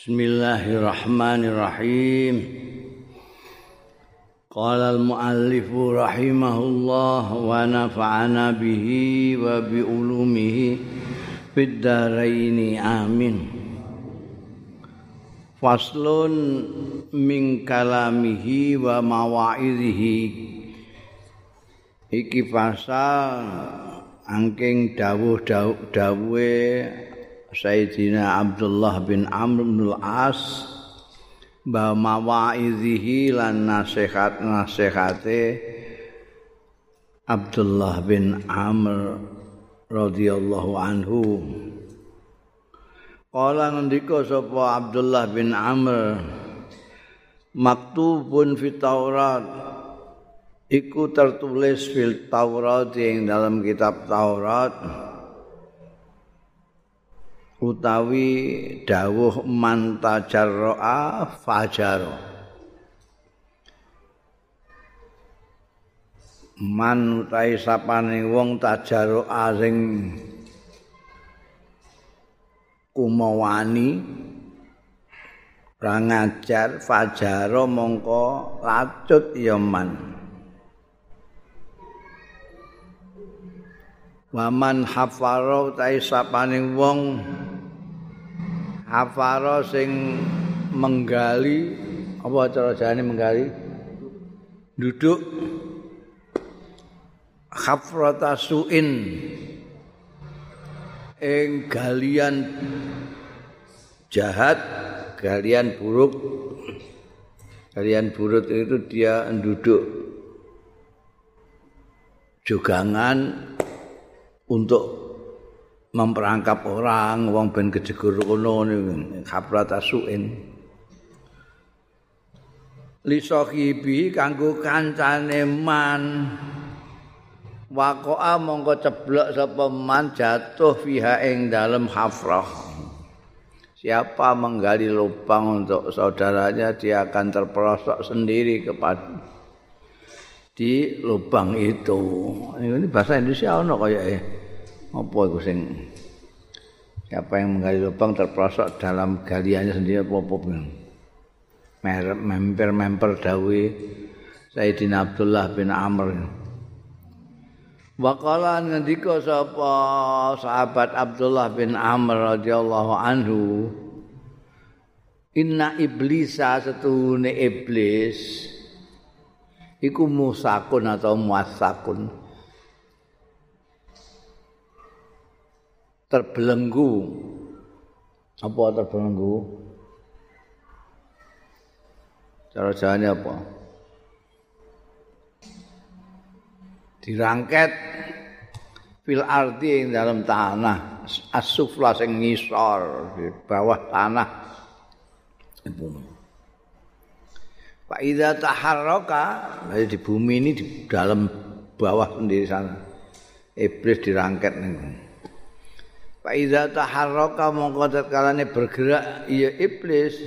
Bismillahirrahmanirrahim. Qala al-muallif rahimahullah wa nafa'ana bihi wa bi ulumihi fid amin. Faslun min kalamihi wa mawa'idhihi. Iki pasal angking dawuh-dawuhe Sayyidina Abdullah bin Amr bin Al-As ba mawaizihi lan nasihat-nasihate Abdullah bin Amr radhiyallahu anhu. Kala ngendika sapa Abdullah bin Amr maktubun fi Taurat iku tertulis fil Taurat yang dalam kitab Taurat utawi dawuh mantajarroa fajaro man utawi sapane wong tajarroa sing kumawani ra ngajar fajaro mongko lacut ya man. Waman hafaro tai sapaning wong hafaro sing menggali apa cara jane menggali? Duduk. Hafrata suin. Ing galian jahat galian buruk. Galian buruk itu dia duduk. Jogangan untuk memperangkap orang wong ben kejegur kono kaprat asuin li sahibi kanggo kancane man. Waqa'a mongko ceblok sapa man jatuh fiha ing dalem hafrah. Siapa menggali lubang untuk saudaranya dia akan terperosok sendiri kepada di lubang itu. Ini bahasa Indonesia ono kayak ya apa iku sing siapa yang menggali lubang terprosok dalam galiannya sendiri apa memper-memper dawe Sayyidina Abdullah bin Amr. Waqala ngendika sapa sahabat Abdullah bin Amr radhiyallahu anhu Inna iblisa setune iblis iku musakun atau muasakun terbelenggu. Apa terbelenggu? Cara jalannya apa? Dirangket fil arti yang dalam tanah asufla sing ngisor di bawah tanah. Pak Ida taharroka di bumi ini di dalam bawah sendiri sana. Iblis dirangket nih Fa iza taharraka mongko tatkalane bergerak iya iblis.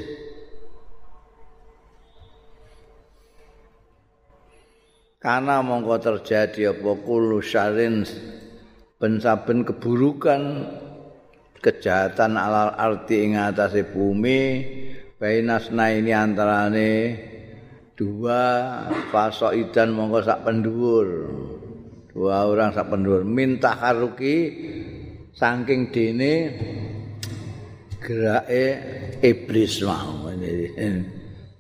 Karena mongko terjadi apa kullu syarin ben keburukan kejahatan alal arti ing atase bumi bainasna ini antarane dua fasok idan mongko sak pendhuwur dua orang sak pendhuwur minta haruki saking dene gerake iblis mau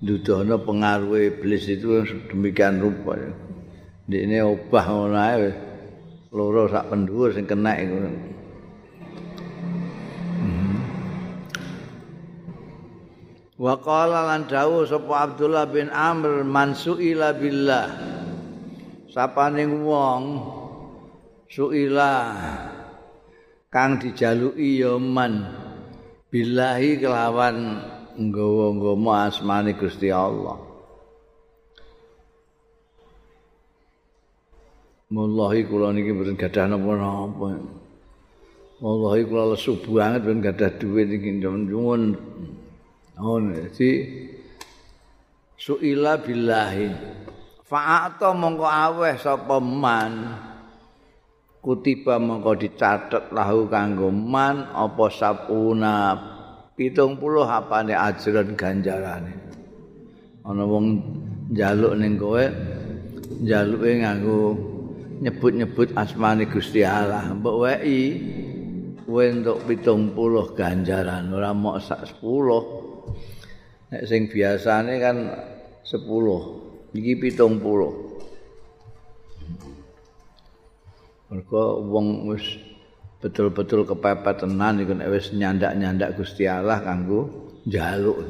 dudono pengaruh iblis itu demikian rupa. Dene obah ngono ae loro sak pendhuwur sing kena iku. Wa qala lan dawuh sapa Abdullah bin Amr mansuila billah. Sapaning wong suila kang dijaluki ya man. Billahi kelawan nggawa-nggawa asmane Gusti Allah. Wallahi kula niki mboten gadah napa-napa. Wallahi kula lesu banget ben gadah duit iki nyuwun on si suila billahi. Fa'ata mongko aweh sapa man kutiba mengko dicatet lahu kanggo man apa sapuna 70 hapane ajran ganjarane. Ana wong njaluk ning kowe njaluke nganggo nyebut-nyebut asmane Gusti Allah. Mbok wei kowe entuk 70 ganjaran ora mok sak 10 nek sing biasane kan 10 iki 70 mergo wong wis betul-betul kepepet tenan iku nek wis nyandak-nyandak Gusti Allah kanggo njaluk.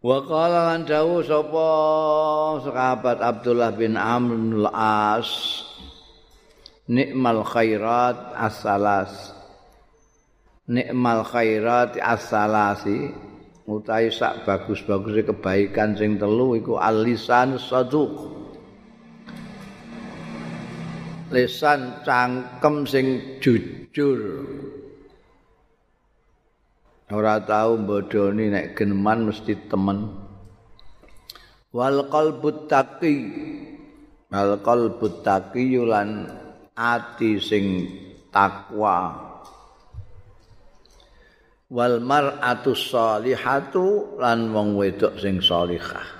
Wa qala lan dawu sapa sahabat Abdullah bin Amr al-As Nikmal khairat as-salas Nikmal khairat as-salasi utahe sak bagus-bagus kebaikan sing telu iku al-lisan saduq lisan cangkem sing jujur. Ora tau bodoni nek geneman mesti temen. Wal qalbu taqi. Wal qalbu taqi lan ati sing takwa. Wal mar'atu salihatu lan wong wedok sing salihah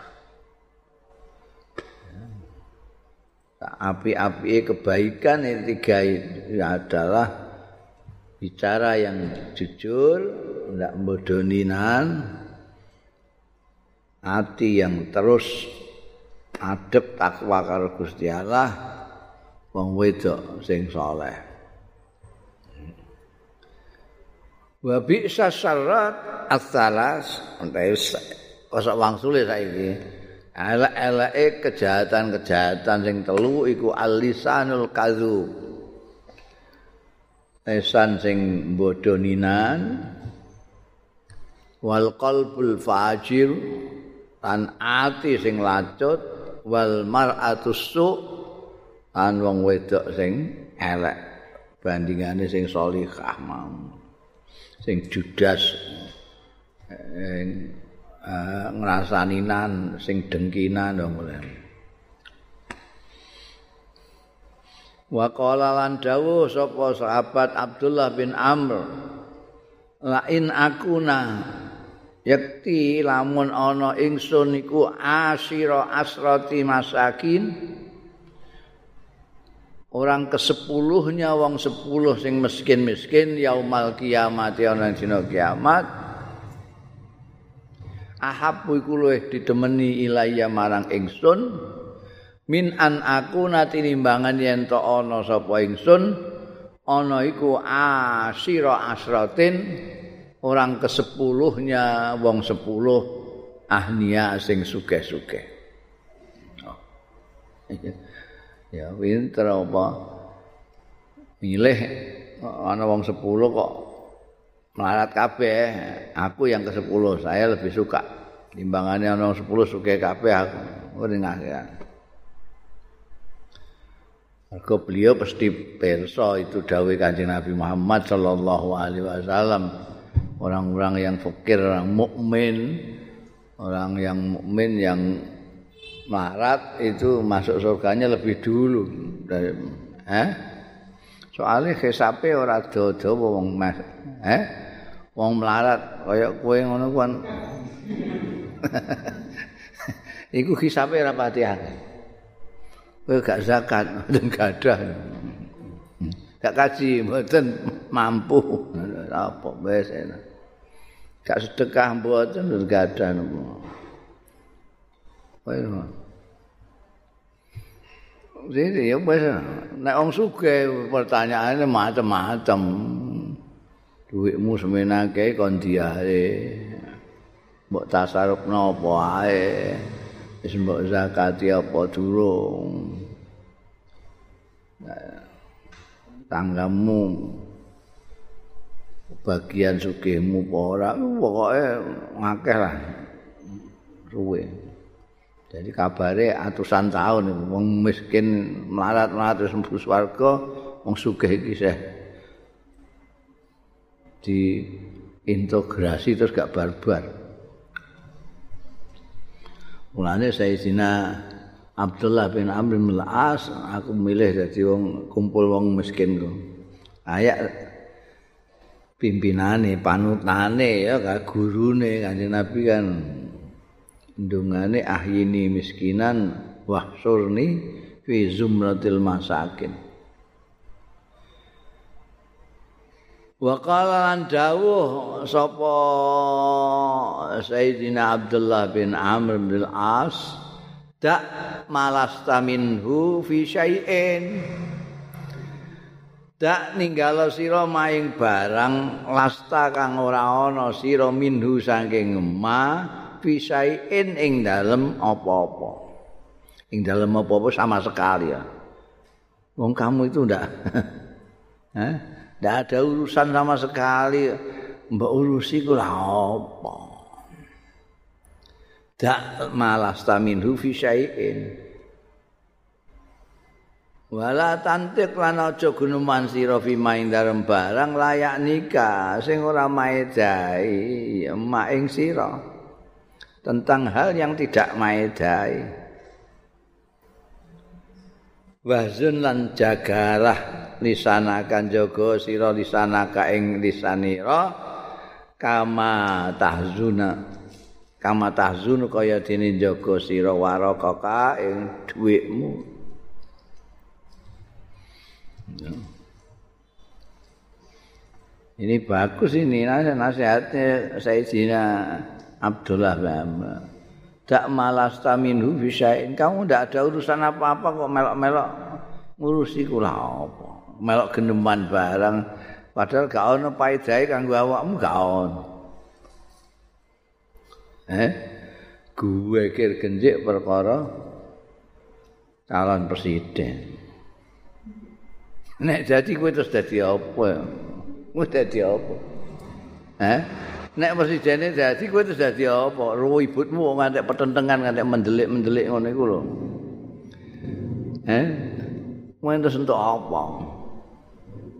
api-api kebaikan ini tiga itu adalah bicara yang jujur, tidak bodoninan, hati yang terus adep takwa karo Gusti Allah, wong wedok sing saleh. Wa bi'sa syarat as-salas, entek kosok wangsule saiki. Elek-eleke kejahatan-kejahatan sing telu iku alisanul kazu lisan sing bodoninan wal qalbul fajir. Lan ati sing lacut. Wal mar'atus su. Lan wong wedok sing elek. Bandingane sing salihah mau. Sing judas uh, ngrasaninan sing dengkinan dong Wa qala lan dawuh sapa sahabat Abdullah bin Amr lain akuna yakti lamun ana ingsun iku asira asrati masakin. Orang kesepuluhnya wong sepuluh sing miskin-miskin yaumal kiamat ya dina kiamat ahabbu iku luwih didemeni ilaya marang ingsun. Min an aku nati nimbangan yen to ana sapa ingsun ana iku asira asratin orang kesepuluhnya wong sepuluh ahnia sing sugih-sugih. Ya winter apa? Milih ana wong sepuluh kok melarat kabeh. Aku yang ke sepuluh saya lebih suka. Timbangannya orang sepuluh suka kabeh aku. Ini ya. Mergo beliau pasti perso itu dawai kanjeng Nabi Muhammad Sallallahu Alaihi Wasallam. Orang-orang yang fakir, orang mukmin, orang yang mukmin yang melarat itu masuk surganya lebih dulu. Dari eh? Soalnya kesape orang dodo wong eh wong melarat kaya kowe ngono kan iku hisabe ora pati akeh. Kowe gak zakat mboten gadah. Gak kaji mboten mampu. Apa wis enak. Gak sedekah mboten mboten gadah nopo kowe Jadi ya wis. Nek wong sugih pertanyaane macam-macam. Duitmu semenake kon diare mbok tasarrufno apa ae? Wis mbok zakati apa durung? Tanggamu bagian sugihmu apa ora? Pokoke ngakeh lah. Suwe. Jadi kabare atusan tahun wong miskin melarat-melarat terus mlebu swarga wong sugih iki diintegrasi terus gak barbar. Mulane Sayyidina Abdullah bin Amr bin Al-As aku milih jadi wong kumpul wong miskin ku. Ayak pimpinane panutane ya ka gurune kanjeng Nabi kan ndungane ahyini miskinan wahsurni fi zumratil masakin wa qala lan dawuh sapa Sayyidina Abdullah bin Amr bin As dak malasta minhu fi syai'in. Dak ninggalo sira maing barang lasta kang ora ana sira minhu saking ma fisain ing dalem apa-apa. Ing dalem apa-apa sama sekali ya. Wong kamu itu ndak? Hah? Ndak ada urusan sama sekali. Mbok urusi ku apa? Dak malasta minhu fisain Wala tantik lan aja guneman sira fi maing dalem barang layak nikah. Sing ora maedai emak ing sira. Tentang hal yang tidak maedai. Wazun lan jagalah lisanakan jaga sira lisanaka ing lisanira kama tahzuna. Kama tahzun kaya dene jaga sira warakaka ing dhuwitmu. Ini bagus ini nasihatnya Sayyidina Abdullah bin Tak malas taminu bisain. Kamu tidak ada urusan apa-apa kok melok-melok ngurusi kula apa. Melok geneman barang. Padahal gak ono paedhae kanggo awakmu gak ono. Eh? Gue kir genjik perkara calon presiden. Nek dadi kowe terus dadi apa? Kowe dadi apa? Hah? Nek presidene dadi kowe terus dadi apa? Ro ibutmu ngantek petentengan ngantek mendelik-mendelik ngono iku lho. Hah? Kowe terus entuk apa?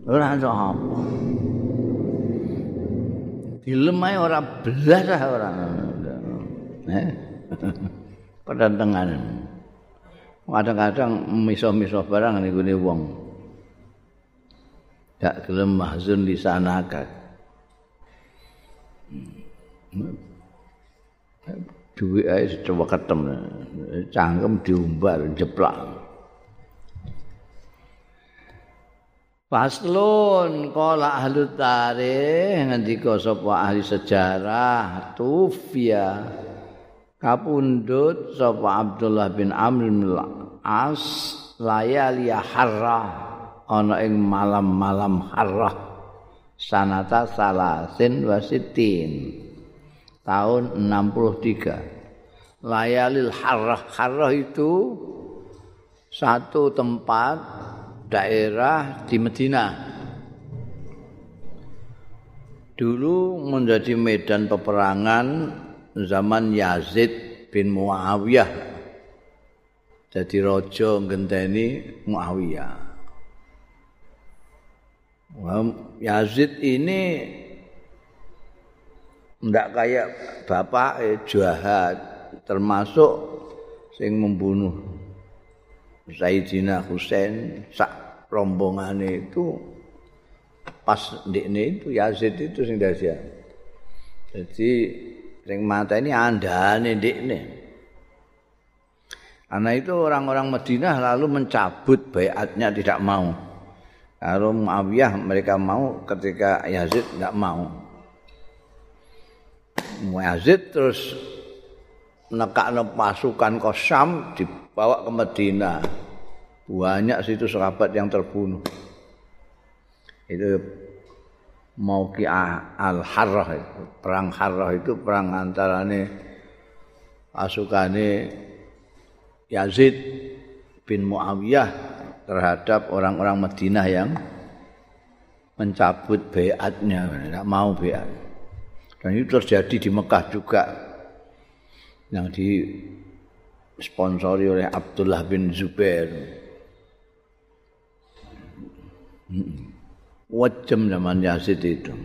Ora entuk apa. Dilemai ora belas ora. Hah? Petentengan. Kadang-kadang miso-miso barang niku wong. gak gelem mahzun di sana duit aja coba ketemu cangkem diumbar jeplak. Faslun kola ahli tarikh ngendika sapa ahli sejarah? Tufia kapundut sapa Abdullah bin Amr bin As layali harrah. Ana ing malam-malam harrah sanata salasin wasitin tahun 63 layalil harrah. Harrah itu satu tempat daerah di Medina. Dulu menjadi medan peperangan zaman Yazid bin Muawiyah. Jadi rojo ngenteni Muawiyah Yazid ini ndak kayak bapak eh, jahat termasuk sing membunuh Sayyidina Husain sak rombongane itu pas ndekne itu Yazid itu sing dahsyat. Jadi sing mata ini andane ndekne. Karena itu orang-orang Madinah lalu mencabut bayatnya tidak mau. Kalau Muawiyah mereka mau ketika Yazid tidak mau. Yazid terus nekakno pasukan ke Syam dibawa ke Medina. Banyak situ sahabat yang terbunuh. Itu Mauki al-Harrah perang Harrah itu perang antarane pasukane Yazid bin Muawiyah terhadap orang-orang Madinah yang mencabut bayatnya, tidak mau bayat. Dan itu terjadi di Mekah juga yang disponsori oleh Abdullah bin Zubair. Wajem zaman Yazid itu.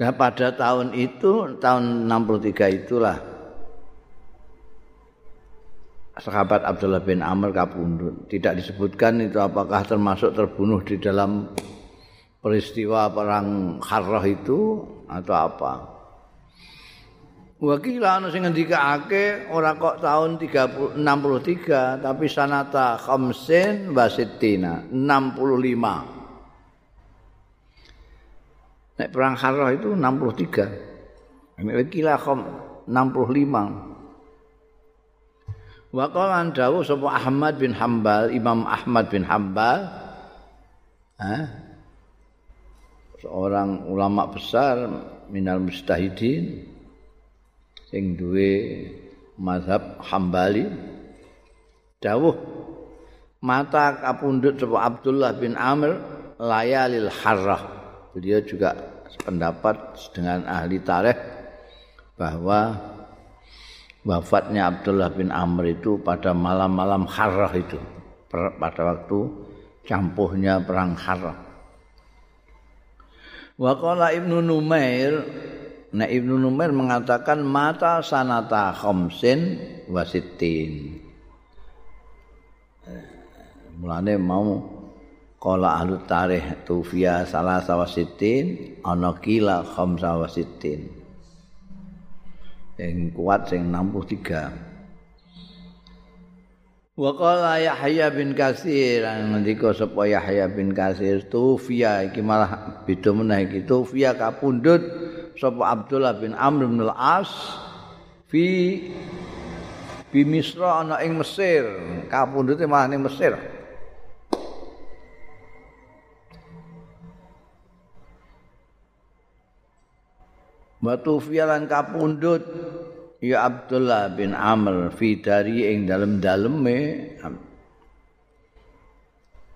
Nah pada tahun itu, tahun 63 itulah sahabat Abdullah bin Amr kapundut. Tidak disebutkan itu apakah termasuk terbunuh di dalam peristiwa perang Harrah itu atau apa? Wakila ana sing ngendikake ora kok tahun 63 tapi sanata khamsin wasittina 65. Nek perang Harrah itu 63. Nek wakila kham 65. Waqalan dawuh sapa Ahmad bin Hambal, Imam Ahmad bin Hambal, seorang ulama besar minal mustahidin sing duwe mazhab Hambali. Dawuh mata kapundhut sapa Abdullah bin Amr layalil harrah. Beliau juga sependapat dengan ahli tarikh bahwa wafatnya Abdullah bin Amr itu pada malam-malam harrah itu pada waktu campuhnya perang harrah Wa qala Ibnu Numair Nah Ibnu Numair mengatakan mata sanata khamsin wasitin. Mulane mau qala ahlu tarikh tufiya salah sawasitin ana kila khamsa. Yang kuat sing 63. Wa qala Yahya bin Katsir ngendika sapa Yahya bin Katsir tufiya iki malah beda meneh iki tufiya kapundhut sapa Abdullah bin Amr bin Al-As fi bi Misra ana ing Mesir kapundhute malah ning Mesir Batu fialan kapundut ya Abdullah bin Amr fi dari ing dalem-daleme.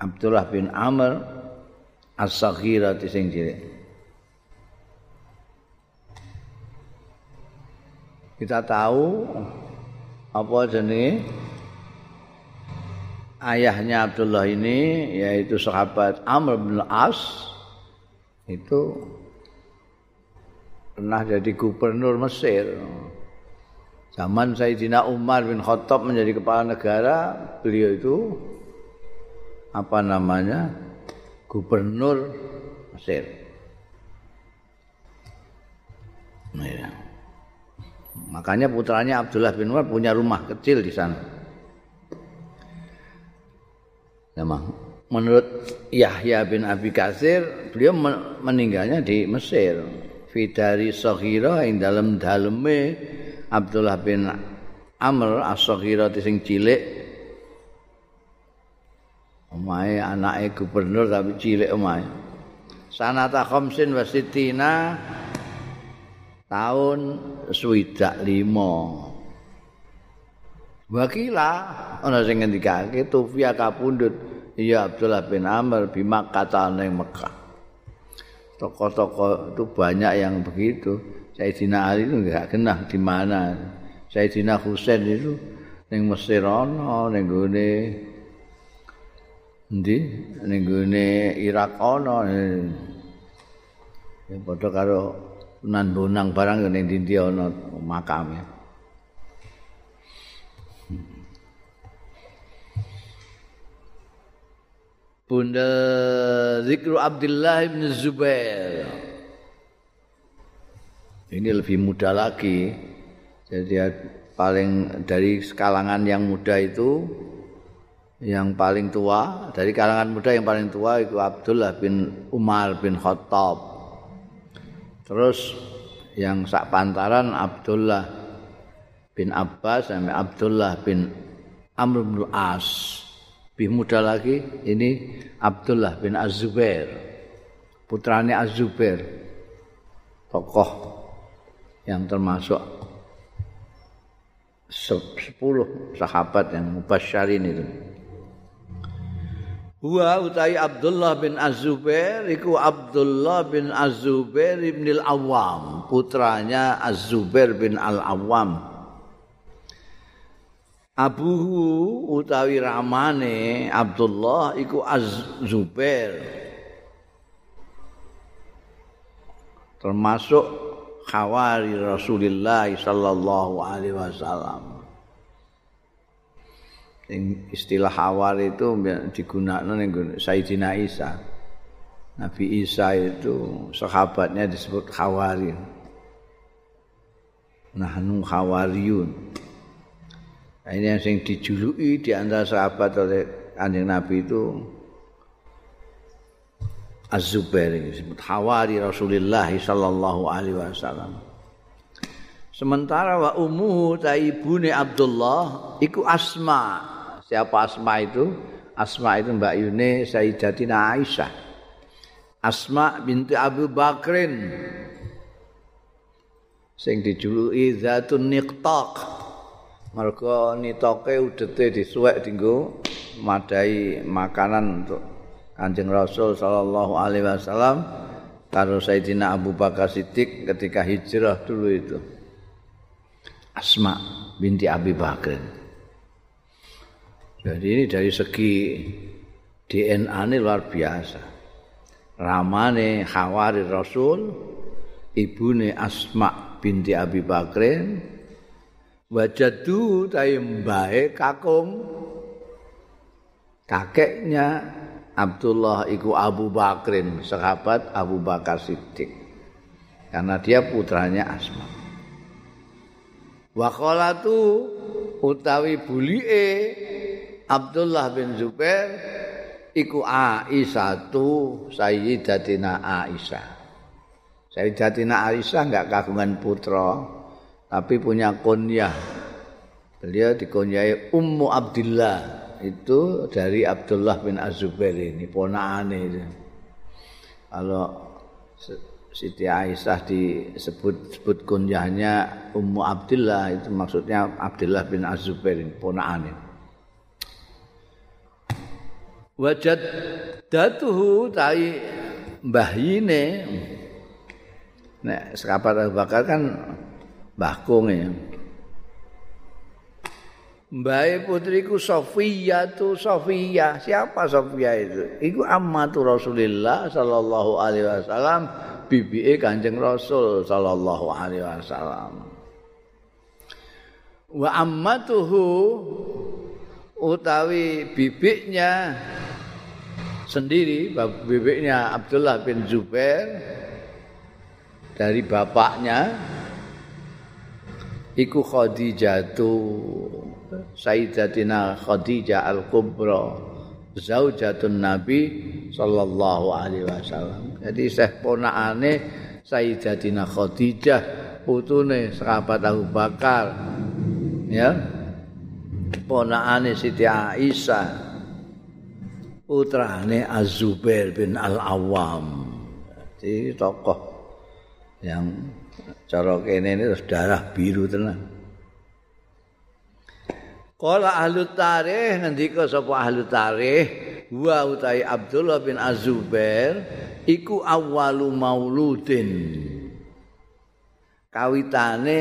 Abdullah bin Amr as-saghira sing cilik. Kita tahu apa jenenge? Ayahnya Abdullah ini yaitu sahabat Amr bin As itu pernah jadi gubernur Mesir. Zaman Sayyidina Umar bin Khattab menjadi kepala negara, beliau itu apa namanya? gubernur Mesir. Nah, ya. Makanya putranya Abdullah bin Umar punya rumah kecil di sana. Memang menurut Yahya bin Abi Kasir, beliau meninggalnya di Mesir. Fidari Sohira yang dalam daleme Abdullah bin Amr as-saghira sing cilik. Omahe anake gubernur tapi cilik omahe. Sanata khamsin wasitina tahun swidak lima. Wakila ana sing ngendikake tufia kapundhut iya Abdullah bin Amr bima kata ning Mekah toko-toko itu banyak yang begitu Sayyidina Ali itu enggak kenal di mana. Sayyidina Husain itu ning Mesir ana ning gone endi ning gone Irak ana. Ya padha karo Sunan Bonang barang ning ndi ana makame. Bunda Zikru Abdullah bin Zubair. ini lebih muda lagi. Jadi paling dari kalangan yang muda itu yang paling tua dari kalangan muda yang paling tua itu Abdullah bin Umar bin Khattab. Terus yang sak pantaran Abdullah bin Abbas sampai Abdullah bin Amr bin As lebih muda lagi ini Abdullah bin Az-Zubair putranya Az-Zubair tokoh yang termasuk sepuluh sahabat yang mubasyarin itu. Wa utai Abdullah bin Az-Zubair iku Abdullah bin Az-Zubair bin Al-Awwam, putranya Az-Zubair bin Al-Awwam. Abuhu utawi ramane Abdullah iku Az-Zubair. Termasuk khawari Rasulullah sallallahu alaihi wasallam. Istilah khawari itu digunakan ning Sayyidina Isa. Nabi Isa itu sahabatnya disebut Khawari. Nahnu Khawariyun. Nah, ini yang dijuluki di antara sahabat oleh Kanjeng Nabi itu Az-Zubair disebut Hawari Rasulullah sallallahu alaihi wasallam. Sementara wa ummuhu ta ibune Abdullah iku Asma. Siapa Asma itu? Asma itu Mbak Yune Sayyidatina Aisyah. Asma binti Abu Bakrin. Sing dijuluki Zatun Niqtaq. Mergo nitoke udete disuwek dinggo madai makanan untuk Kanjeng Rasul sallallahu alaihi wasallam karo Sayyidina Abu Bakar Siddiq ketika hijrah dulu itu. Asma binti Abi Bakar. Jadi ini dari segi DNA ini luar biasa. Ramane Khawari Rasul, ibune Asma binti Abi Bakrin, wajadu tayembahe kakung kakeknya Abdullah iku Abu Bakrin, sahabat Abu Bakar Siddiq. Karena dia putranya Asma. Wa tu utawi bulie Abdullah bin Zubair iku Aisyah tu Sayyidatina Aisyah. Sayyidatina Aisyah enggak kagungan putra, tapi punya kunyah. Beliau dikunyai Ummu Abdullah. itu dari Abdullah bin Az-Zubair ini ponakane itu. Kalau Siti Aisyah disebut sebut kunyahnya Ummu Abdullah itu maksudnya Abdullah bin Az-Zubair ini ponakane. Wajad datuhu tai mbahyine nek sekapat Abu Bakar kan mbahkung ya. Mbak putriku Sofia tu Sofia. Siapa Sofia itu? Iku ammatu Rasulillah sallallahu alaihi wasallam, bibi Kanjeng Rasul sallallahu alaihi wasallam. Wa ammatuhu utawi bibiknya sendiri, bibiknya Abdullah bin Zubair dari bapaknya iku Khadijah tuh Sayyidatina Khadijah Al-Kubra zaujatun Nabi sallallahu alaihi wasallam. Jadi seh ponakane Sayyidatina Khadijah putune sahabat Abu Bakar. Ya. Ponakane Siti Aisyah. Putrane Az-Zubair bin Al-Awwam. Jadi tokoh yang cara kene ini darah biru tenan. Kala ahli tarikh ngendika sapa ahli tarikh? Wa utai Abdullah bin Azubair iku awwalu mauludin. Kawitane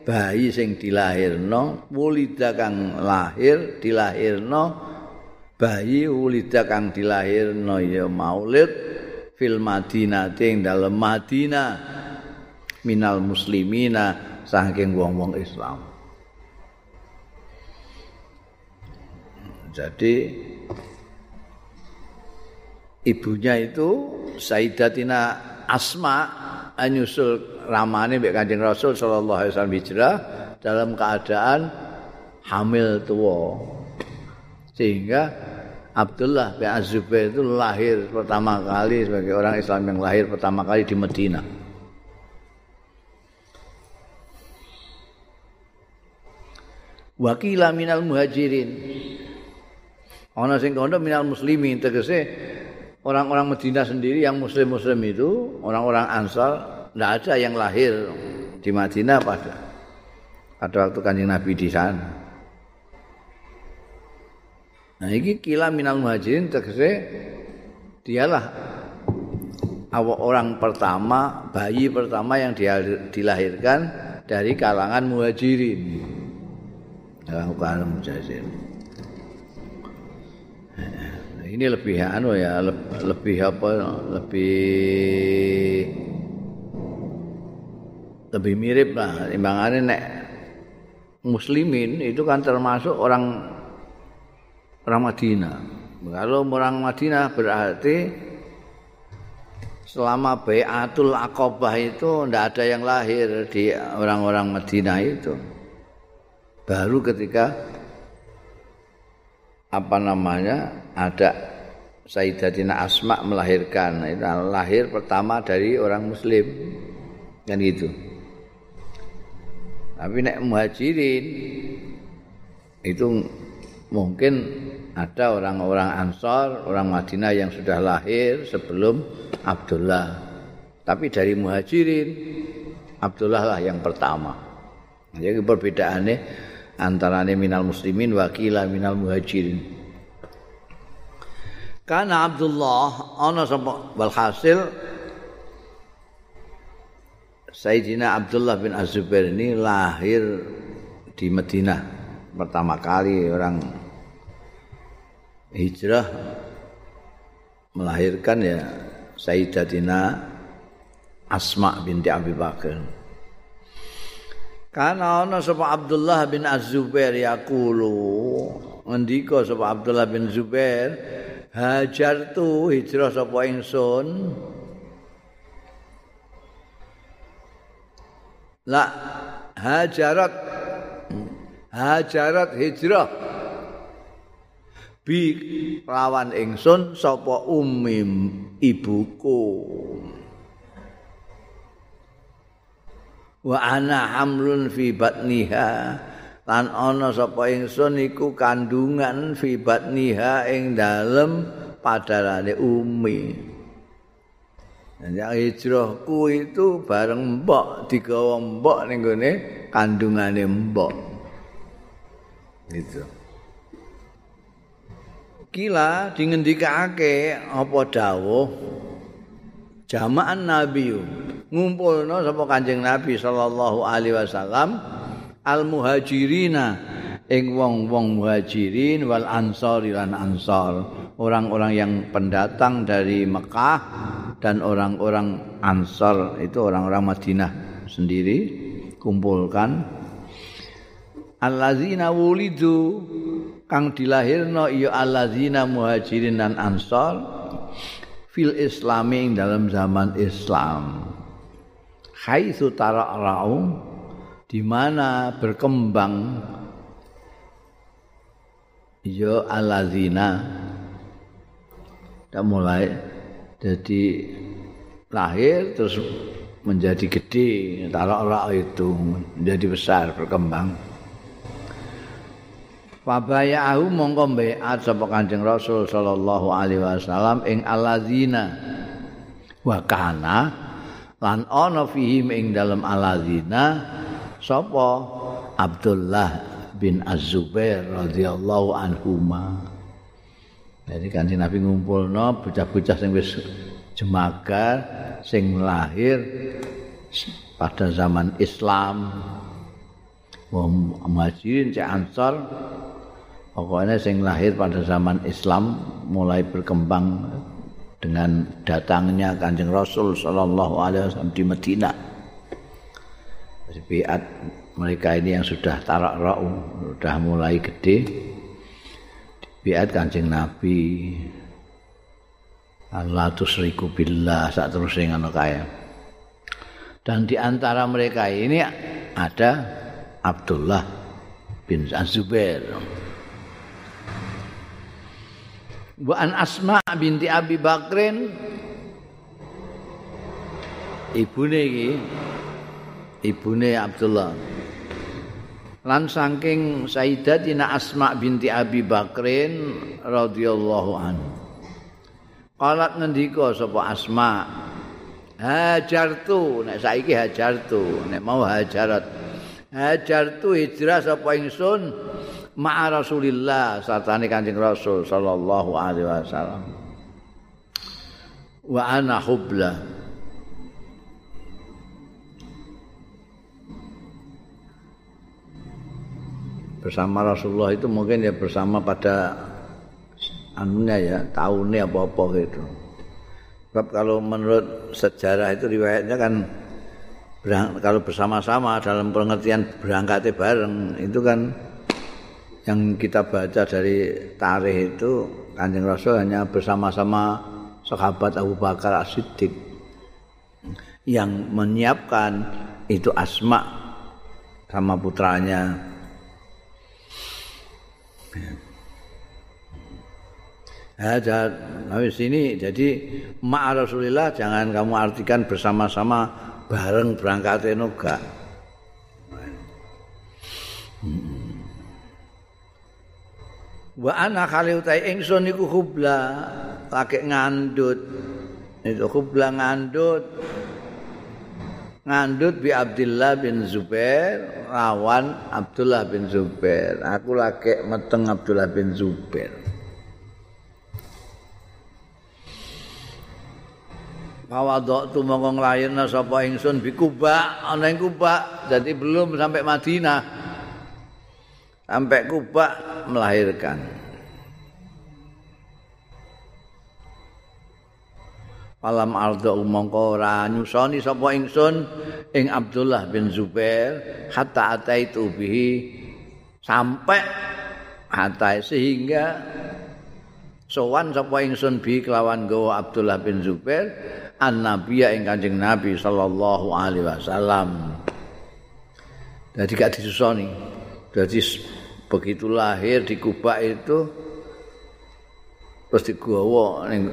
bayi sing dilahirno wulida kang lahir dilahirno bayi wulida kang dilahirno ya maulid fil Madinah ing dalem Madinah minal muslimina saking wong-wong Islam Jadi ibunya itu Sayyidatina Asma anyusul ramane mbek Kanjeng Rasul sallallahu alaihi wasallam hijrah dalam keadaan hamil tua. Sehingga Abdullah bin Az-Zubair itu lahir pertama kali sebagai orang Islam yang lahir pertama kali di Medina. Wakila minal muhajirin Ana sing kono minal muslimin tegese orang-orang Madinah sendiri yang muslim-muslim itu, orang-orang Ansar tidak ada yang lahir di Madinah pada pada waktu kanjeng Nabi di sana. Nah ini kila minal muhajirin tegese dialah orang pertama, bayi pertama yang dilahirkan dari kalangan muhajirin. Dalam kalangan muhajirin. ini lebih anu ya lebih apa lebih lebih mirip lah timbangannya nek muslimin itu kan termasuk orang orang Madinah kalau orang Madinah berarti selama Bayatul Aqabah itu tidak ada yang lahir di orang-orang Madinah itu. Baru ketika apa namanya ada Sayyidatina Asma melahirkan itu lahir pertama dari orang muslim kan gitu tapi nek muhajirin itu mungkin ada orang-orang Ansor, orang Madinah yang sudah lahir sebelum Abdullah. Tapi dari muhajirin, Abdullah lah yang pertama. Jadi perbedaannya antara minal muslimin wakila minal muhajirin. Karena Abdullah ana sapa walhasil Sayyidina Abdullah bin Az-Zubair ini lahir di Madinah pertama kali orang hijrah melahirkan ya Sayyidatina Asma binti Abi Bakar. Karena ana sapa Abdullah bin Az-Zubair yaqulu. Ngendika sapa Abdullah bin Zubair hajar tu hijrah sapa ingsun. La hajarat hajarat hijrah. Bi lawan ingsun sapa ummi ibuku wa ana hamlun fi batniha. Lan ana sapa ingsun iku kandungan fi batniha ing dalem padarane umi. Yang hijrahku itu bareng mbok digawa mbok ning gone kandungane mbok. Gitu. Kila dingendikake apa dawuh? Jama'an nabi ngumpulno sapa Kanjeng Nabi sallallahu alaihi wasallam al muhajirina ing wong-wong muhajirin wal ansori lan ansor orang-orang yang pendatang dari Mekah dan orang-orang ansor itu orang-orang Madinah sendiri kumpulkan. Allazina wulidu kang dilahirno iya allazina muhajirin dan ansor fil islami dalam zaman Islam haitsu tara'ra'u di mana berkembang ya alazina dan mulai jadi lahir terus menjadi gede tara'ra'u itu menjadi besar berkembang. Fabayahu mongko mbeat sapa Kanjeng Rasul sallallahu alaihi wasallam ing alazina wa kana lan ana fihim ing dalem aladzina sapa? Abdullah bin Az-Zubair radhiyallahu anhuma. Jadi kan Nabi ngumpulno bocah-bocah sing wis jemagar sing lahir pada zaman Islam. Wong muhajirin cek ansor pokoknya sing lahir pada zaman Islam mulai berkembang dengan datangnya Kanjeng Rasul sallallahu alaihi wasallam di Madinah. Biat mereka ini yang sudah tarak ra'u, sudah mulai gede. Biat Kanjeng Nabi. Allah tusriku billah saat terus ngono kaya. Dan di antara mereka ini ada Abdullah bin Zubair. Wa an asma binti abi bakrin. Ibune iki ibune abdullah. Lan saking sayyidatina asma binti abi bakrin radhiyallahu anhu. Qalat ngendika sapa asma hajartu. Nek saiki hajartu nek mau hajarat. Hajartu hijrah sapa ingsun ma'a Rasulillah satane Kanjeng Rasul sallallahu alaihi wasallam. Wa ana hubla. Bersama Rasulullah itu mungkin ya bersama pada anunya ya, tahunnya apa-apa gitu. Sebab kalau menurut sejarah itu riwayatnya kan kalau bersama-sama dalam pengertian berangkatnya bareng itu kan yang kita baca dari tarikh itu Kanjeng Rasul hanya bersama-sama sahabat Abu Bakar As-Siddiq yang menyiapkan itu Asma sama putranya. Ada habis ini jadi ma Rasulillah jangan kamu artikan bersama-sama bareng berangkat enggak. Wa ana kali utai ingsun iku hubla lagi ngandut. Itu hubla ngandut. Ngandut bi Abdullah bin Zubair lawan Abdullah bin Zubair. Aku lagi meteng Abdullah bin Zubair. Pawadok tu mongko nglayirna sapa ingsun bi Kuba ana ing Kuba jadi belum sampai Madinah sampai Kuba melahirkan. Alam ardo mongko ora nyusoni sapa ingsun ing Abdullah bin Zubair hatta ataitu bihi sampai hatta sehingga sowan sapa ingsun bi kelawan gawa Abdullah bin Zubair an nabiya ing kanjeng nabi sallallahu alaihi wasallam. Jadi gak disusoni jadi begitu lahir di Kuba itu terus digawa ning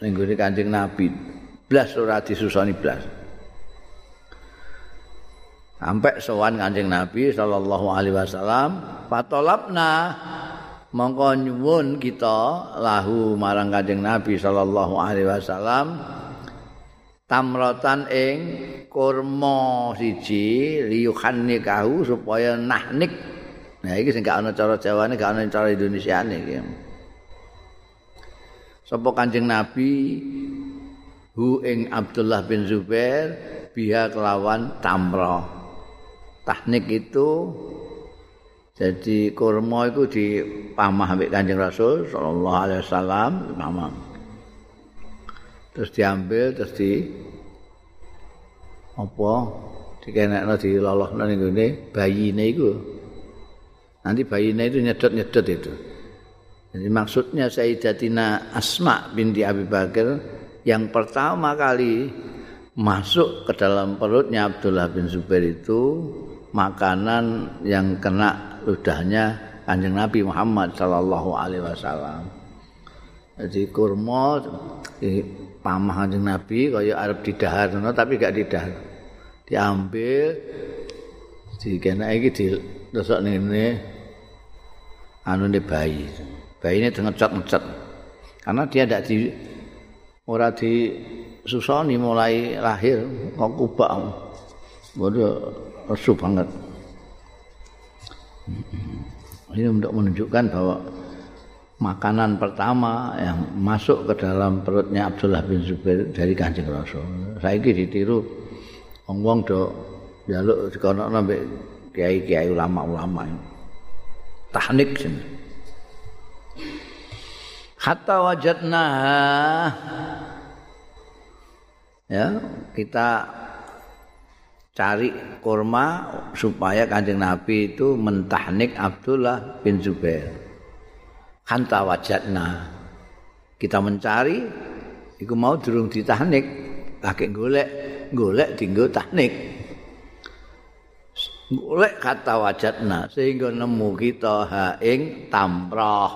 ning kanjeng nabi. Blas ora disusoni blas. Sampai sowan kanjeng nabi sallallahu alaihi wasallam fatolabna. Mongko nyuwun kita lahu marang kanjeng nabi sallallahu alaihi wasallam tamrotan ing kurma siji liyuhanni kahu supaya nahnik nah iki sing gak ana cara jawane gak ana cara indonesiane iki. Sapa kanjeng nabi? Hu ing Abdullah bin Zubair biha kelawan tamro tahnik itu jadi kurma itu dipamah ambek kanjeng Rasul sallallahu alaihi wasallam pamah terus diambil terus di apa? Dikenekno dilolohno ning ngene bayine iku nanti bayine itu nyedot-nyedot itu jadi maksudnya Sayyidatina Asma binti Abi Bakar yang pertama kali masuk ke dalam perutnya Abdullah bin Zubair itu makanan yang kena ludahnya kanjeng Nabi Muhammad Sallallahu Alaihi Wasallam. Jadi kurma pamah kanjeng Nabi kaya arep didahar ngono tapi gak didahar. Diambil dikena iki di dosok ngene anu bayi. Bayi ini ngecet-ngecet. Karena dia tidak di ora di susoni mulai lahir kok kubak. Waduh, resu banget. Ini untuk menunjukkan bahwa makanan pertama yang masuk ke dalam perutnya Abdullah bin Zubair dari Kanjeng Rasul. Saiki ditiru wong-wong do jaluk dikono mbek kiai-kiai ulama-ulama. Tahnik sini. Hatta wajadna ya kita cari kurma supaya kanjeng Nabi itu mentahnik Abdullah bin Zubair. hanta wajatna kita mencari iku mau durung ditahnik lagi golek golek dinggo tahnik golek kata wajatna sehingga nemu kita ha ing tamrah.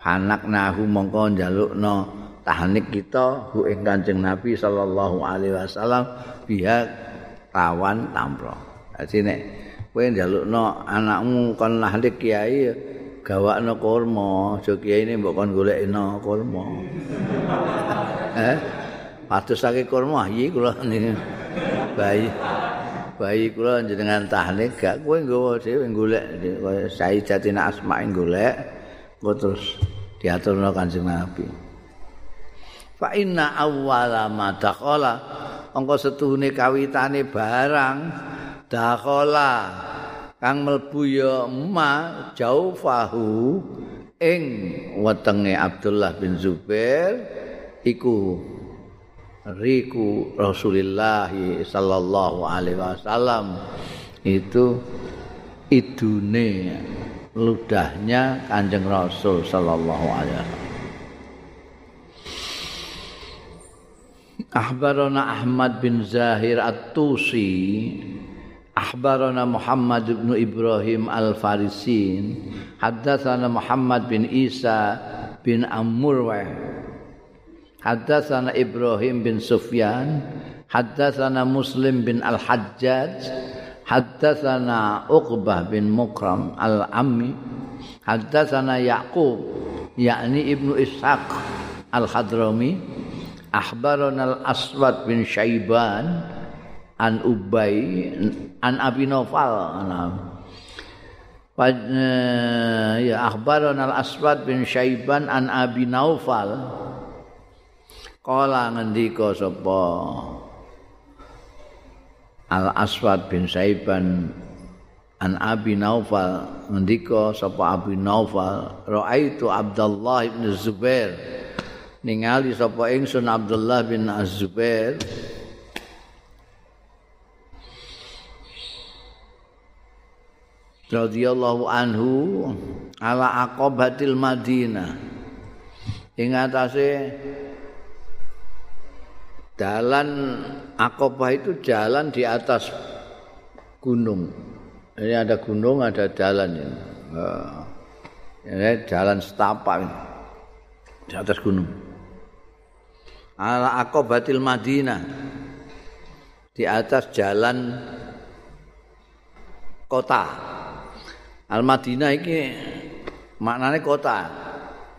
Anak nahu mongko njalukno tahnik kita hu ing kanjeng nabi sallallahu alaihi wasallam biha tawan tamrah. Dadi nek kowe njalukno anakmu kon lahir kiai gawakno kurma aja kiai mbok kon golekno kurma. Eh patusake kurma iki kula bayi bayi kula jenengan tahnik gak kowe nggawa dhewe golek kaya Sayyidatina Asma golek kok terus diaturno Kanjeng Nabi. Fa inna awwala ma dakhala angka setuhune kawitane barang dakhala kang mlebu ya ma jaufahu ing wetenge Abdullah bin Zubair iku riku Rasulullah sallallahu alaihi wasallam itu idune ludahnya Kanjeng Rasul sallallahu alaihi wasallam. Ahbarana Ahmad bin Zahir At-Tusi Ahbarana Muhammad bin Ibrahim Al-Farisin Haddatsana Muhammad bin Isa bin Amurwah حدثنا إبراهيم بن سفيان حدثنا مسلم بن الحجاج حدثنا عقبة بن مكرم العمي حدثنا يعقوب يعني ابن إسحاق الحضرمي أخبرنا الأسود بن شيبان عن أبي عن أبي نوفل نعم. آه، يا أخبرنا الأسود بن شيبان عن أبي نوفل Kala ngendika sapa? Al-Aswad bin Syaiban an Abi Naufal ngendika sapa Abi Naufal raaitu Abdullah bin Zubair. Ningali sapa ingsun Abdullah bin Az-Zubair. Radhiyallahu anhu ala aqabatil Madinah. Ing atase jalan Aqabah itu jalan di atas gunung. Ini ada gunung, ada jalan ya. Ini jalan setapak di atas gunung. ala akobatil Madinah di atas jalan kota Al Madinah ini maknanya kota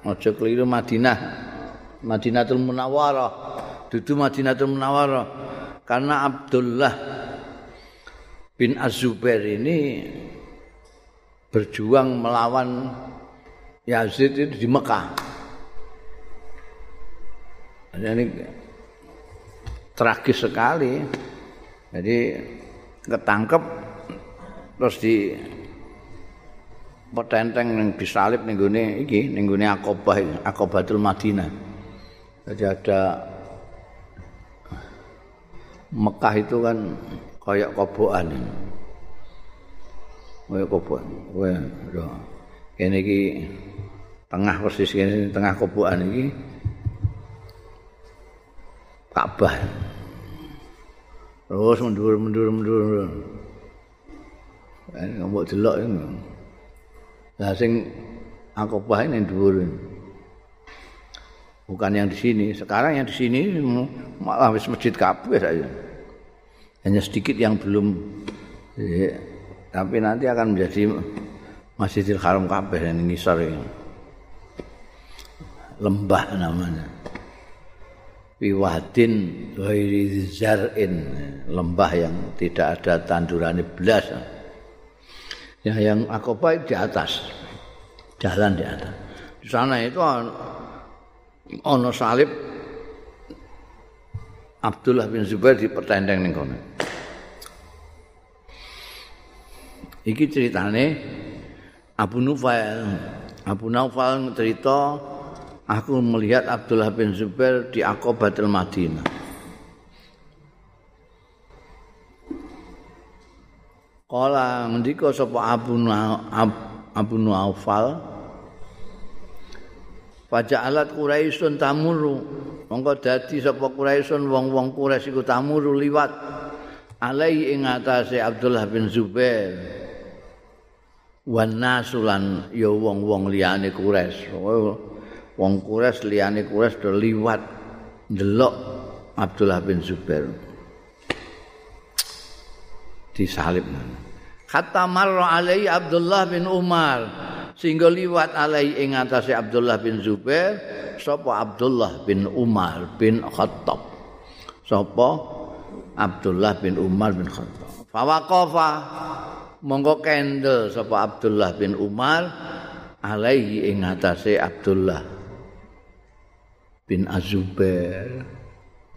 ojo keliru Madinah Madinatul Munawwarah dudu Madinatul Munawwarah karena Abdullah bin Az-Zubair ini berjuang melawan Yazid itu di Mekah ini tragis sekali. Jadi ketangkep terus di petenteng yang disalib ning gone iki ning gone Aqabatul Madinah. Jadi ada Mekah itu kan kayak kobokan. Kayak kobokan. Wah, ini tengah persis ini tengah kobokan iki. Ka'bah. Terus mundur mundur mundur. Ini ngomong delok ini. Lah sing Aqabah ini dhuwur. Bukan yang di sini. Sekarang yang di sini malah wis masjid kabeh saja. Hanya sedikit yang belum. Ya, tapi nanti akan menjadi Masjidil Haram kabeh yang ngisor ini. Lembah namanya. Wiwadin ghairi zar'in. Lembah yang tidak ada tanduran belas. Ya yang akobah di atas. Jalan di atas. Di sana itu ono salib Abdullah bin Zubair di pertendeng ning kono. Iki ceritane Abu Nufail. Abu Naufal cerita aku melihat Abdullah bin Zubair di Aqabatul Madinah. Kala ngendika sapa Abu Abu Naufal Paja alat Quraisyun tamuru mongko dadi sapa Quraisyun wong-wong Quraisy iku tamuru liwat. Alai ing atase Abdullah bin Zubair. Wan nasulan ya wong-wong liyane Quraisy. Wong Quraisy liyane Quraisy do liwat ndelok Abdullah bin Zubair. Disalib. Kata marra alai Abdullah bin Umar sehingga liwat alai ing atase Abdullah bin Zubair sapa Abdullah bin Umar bin Khattab. Sapa Abdullah bin Umar bin Khattab. Fawaqafa monggo kendel sapa Abdullah bin Umar alaihi ing atase Abdullah bin Azubair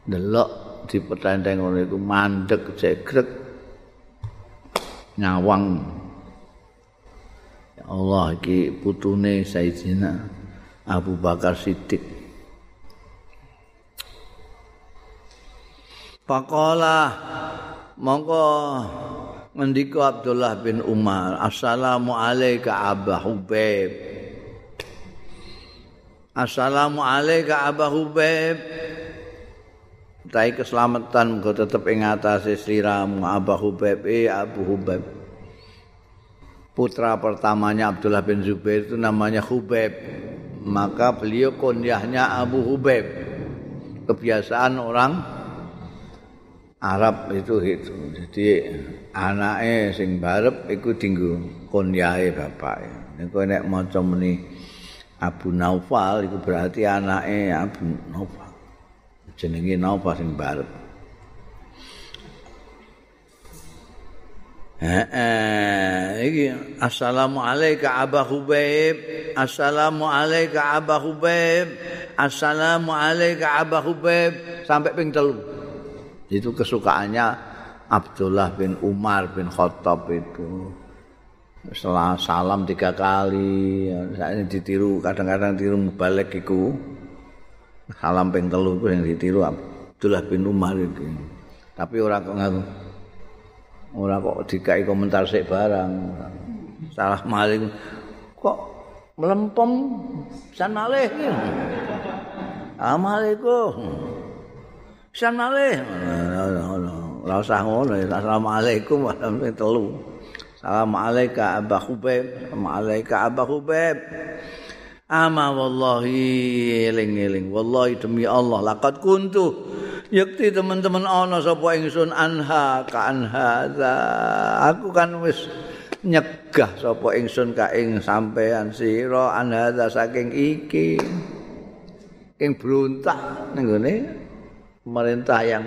delok di pertandingan ngono iku mandek jegrek nyawang. ya Allah iki putune Sayyidina Abu Bakar Siddiq. Pakola mongko ngendika Abdullah bin Umar Assalamu alayka Abah Hubaib. Assalamu alayka Aba Hubaib. tai keselamatan muga tetep ing atase sliramu Abu Hubeb eh Abu Hubeb putra pertamanya Abdullah bin Zubair itu namanya Hubeb. Maka beliau kunyahnya Abu Hubeb. Kebiasaan orang Arab itu itu jadi anaknya sing barep iku dinggo kunyahe bapake nek nek maca muni Abu Naufal itu berarti anaknya Abu Naufal. Jenenge napa sing barep Iki assalamu alayka Aba Hubaib assalamu alayka Aba Hubaib assalamu alayka Aba Hubaib sampai ping telu. Itu kesukaannya Abdullah bin Umar bin Khattab itu. Setelah salam tiga kali saya ditiru kadang-kadang tiru balik iku. Salam ping telu ku yang ditiru Abdullah bin Umar itu. Tapi ora kok ngaku. Ora kok dikai komentar sik barang. Salah maling kok melempem san malih. Assalamualaikum. San malih. Ora usah ngono. Assalamualaikum warahmatullahi telu. Assalamualaikum Abah Hubeb. Assalamualaikum Abah Hubeb. ama wallahi eling-eling wallahi demi Allah laqad kuntu yakti teman-teman ana sapa ingsun anha ka anha aku kan wis nyegah sapa ingsun ka ing sampean sira anha saking iki. Ing bruntak ning pemerintah yang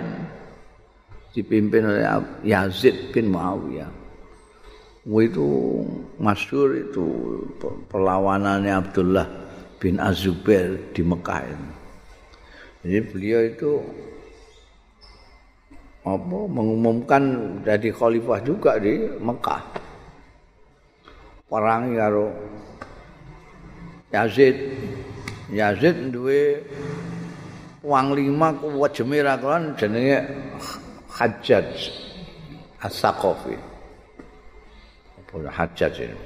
dipimpin oleh Yazid bin Muawiyah. Itu masyur itu perlawanannya Abdullah bin Azubair di Mekah ini. Jadi beliau itu apa mengumumkan jadi khalifah juga di Mekah. Perang karo Yazid. Yazid duwe wang lima kuwat jemira kan jenenge Hajjaj As-Saqafi. Pura hajat ini.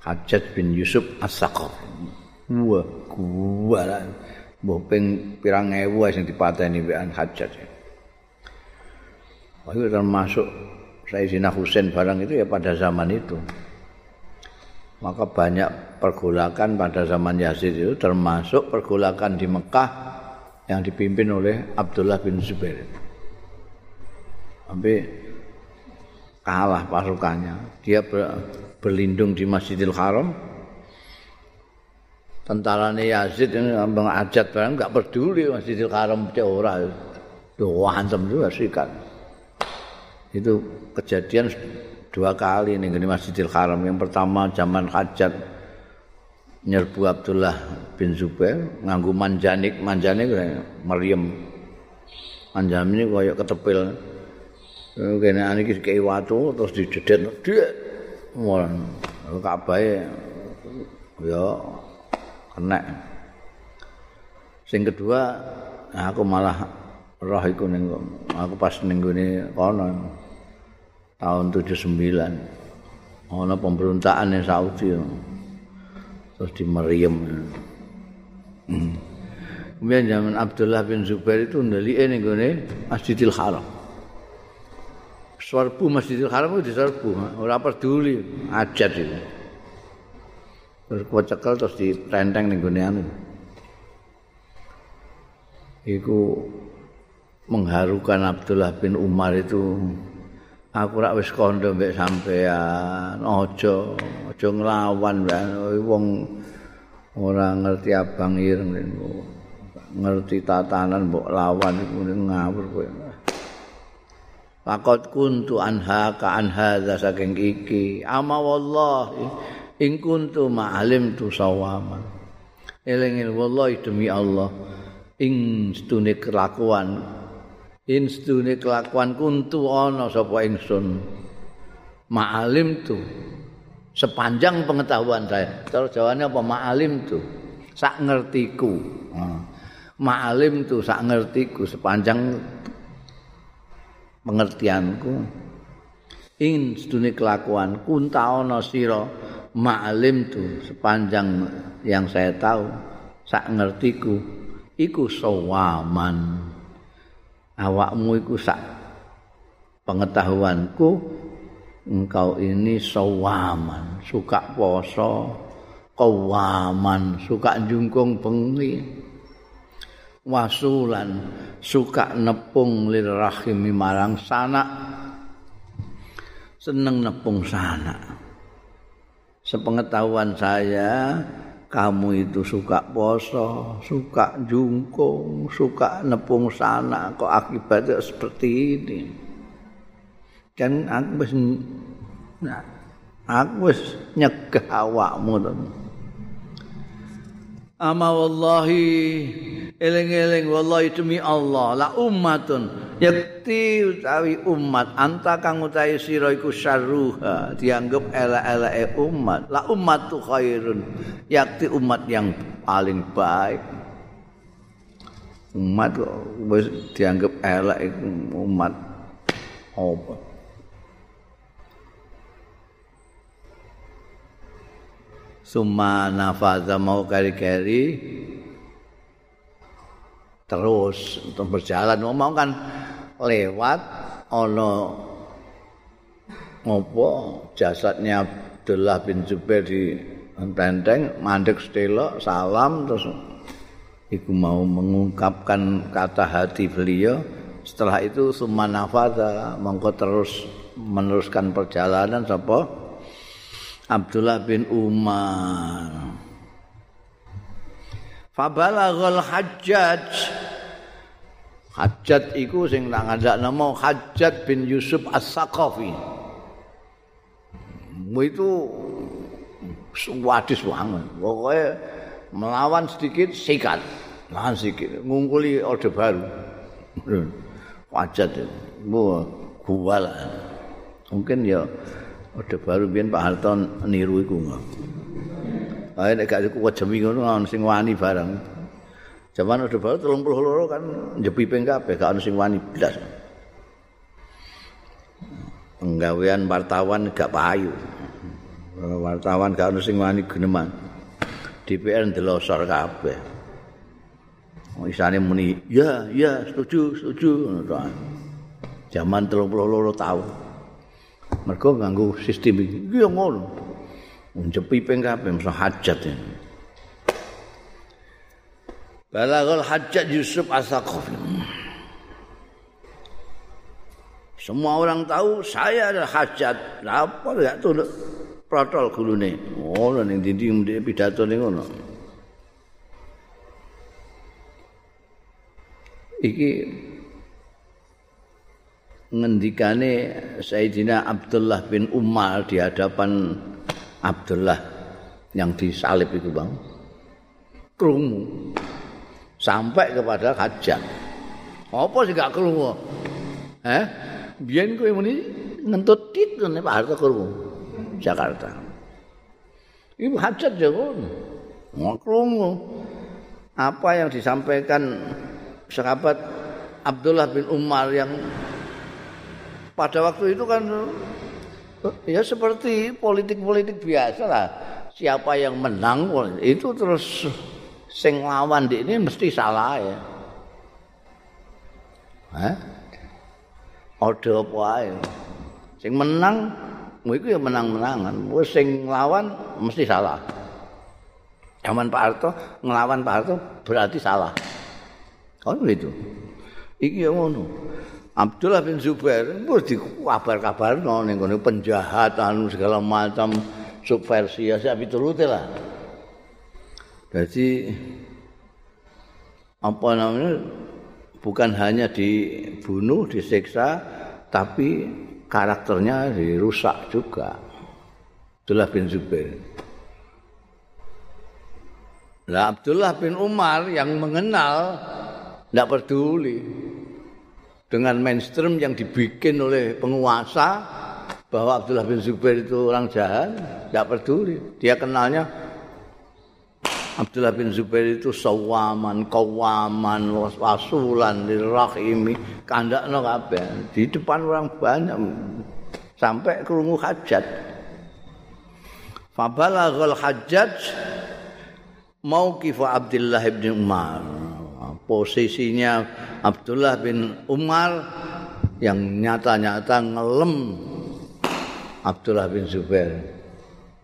Hajat bin Yusuf As-Saqaf. Wah, gua Mbah ping pirang ewu sing dipateni wean hajat. Wah, itu termasuk Sayyidina Husain barang itu ya pada zaman itu. Maka banyak pergolakan pada zaman Yazid itu termasuk pergolakan di Mekah yang dipimpin oleh Abdullah bin Zubair. sampai kalah pasukannya. Dia berlindung di Masjidil Haram. Tentara Yazid ini ambang ajat barang nggak peduli Masjidil Haram cek ora. Doa hantem juga sikat. Itu kejadian dua kali nih di Masjidil Haram. Yang pertama zaman hajat nyerbu Abdullah bin Zubair nganggu manjanik manjanik meriam manjanik kayak ketepil kene ane iki kei watu terus dijedet dhek mon kabahe ya kena. Sing kedua aku malah roh iku ning aku pas ning gone kono tahun 79 ana pemberontakan ning Saudi terus di hmm. kemudian zaman Abdullah bin Zubair itu ndelike ning gone Masjidil Haram. Serbu Masjidil Haram itu diserbu, ora peduli ajat itu. Terus kuat cekel terus ditenteng ning gone anu. Iku mengharukan Abdullah bin Umar itu aku rak wis kondo mbek sampean aja aja nglawan wong ora ngerti abang ireng ngerti tatanan mbok lawan iku ngawur kowe Fakot kuntu anha ka anha saking iki. Ama wallahi ing kuntu ma'alim tu sawama. Elengin wallahi demi Allah. Ing stune kelakuan. Ing stune kelakuan kuntu ana sapa ingsun. Ma'alim tu. Sepanjang pengetahuan saya. Terus jawabannya apa? Ma'alim tu. Sak ngertiku. Ma'alim tu sak ngertiku sepanjang pengertianku ing sedune kelakuan kunta ana sira ma'alim tu sepanjang yang saya tahu sak ngertiku iku sawaman awakmu iku sak pengetahuanku engkau ini sawaman suka poso kawaman suka jungkung bengi. Wasulan suka nepung lirahimi marang sanak seneng nepung sanak sepengetahuan saya kamu itu suka poso, suka jungkung, suka nepung sana, kok akibatnya seperti ini. Kan aku wis nah, aku wis nyegah awakmu to. Ama wallahi eling-eling wallahi demi Allah la ummatun. Yakti utawi umat anta kang utawi sira iku syarruha dianggap elek-eleke umat la ummatu khairun yakti umat yang paling baik. Umat wis dianggap elek umat apa Suma nafaza mau kari-kari. Terus untuk berjalan mau kan lewat ono ngopo jasadnya Abdullah bin Zubair di tenteng mandek stelo salam terus iku mau mengungkapkan kata hati beliau. Setelah itu summa nafadha mongko terus meneruskan perjalanan sapa Abdullah bin Umar Fabalaghal Hajjaj Hajjat iku sing tak ngajak nama Hajjat bin Yusuf As-Saqafi. Itu wadis banget. Pokoknya melawan sedikit sikat. Melawan sedikit. Ngungkuli Orde Baru. Hajjat itu. Bu, gua lah. Mungkin ya Orde Baru biar Pak Harto niru itu. Ayo nek gak cukup jemi ngono ana sing wani bareng. Zaman orde baru 32 kan njepi ping kabeh gak ana sing wani blas. Penggawean wartawan gak payu. Wartawan gak ana sing wani geneman. DPR ndelosor kabeh. Oh, isane muni, ya, ya, setuju, setuju. Zaman 32 tahun. Mergo nganggo sistem iki. Iya ngono. Unjepi ping kabeh mesti hajat ini. Balaghal hajat Yusuf As-Saqafi. Semua orang tahu saya adalah hajat. Apa enggak tuh protol gulune. Oh, ning dinding pidato ning ngono. Iki ngendikane Sayyidina Abdullah bin Umar di hadapan Abdullah yang disalib itu bang. Kerungu sampai kepada hajat apa sih gak kerungu eh? Biar kau ini ngentut tit nih Pak Harto kerungu Jakarta. Ibu hajat jago mau kerungu apa yang disampaikan sahabat Abdullah bin Umar yang pada waktu itu kan ya seperti politik-politik biasa lah. Siapa yang menang itu terus sing lawan di ini mesti salah ya. Hah? Ode apa ae. Sing menang iku ya menang-menangan. Wis sing lawan mesti salah. Zaman Pak Harto ngelawan Pak Harto berarti salah. Oh gitu. Iki yang ngono. Abdullah bin Zubair wis dikabar-kabarno ning ngene penjahat anu segala macam subversi ya sak piturute lah. Jadi apa namanya bukan hanya dibunuh, disiksa, tapi karakternya dirusak juga. Abdullah bin Zubair. Nah, Abdullah bin Umar yang mengenal tidak peduli. Dengan mainstream yang dibikin oleh penguasa bahwa Abdullah bin Zubair itu orang jahat, tidak peduli. Dia kenalnya Abdullah bin Zubair itu sawaman, kawaman, wasulan, dirahimi, kandak no. Di depan orang banyak sampai kerungu hajat. Fabalaghal Hajjaj mauqif Abdullah bin Umar. Posisinya Abdullah bin Umar yang nyata-nyata ngelem Abdullah bin Zubair.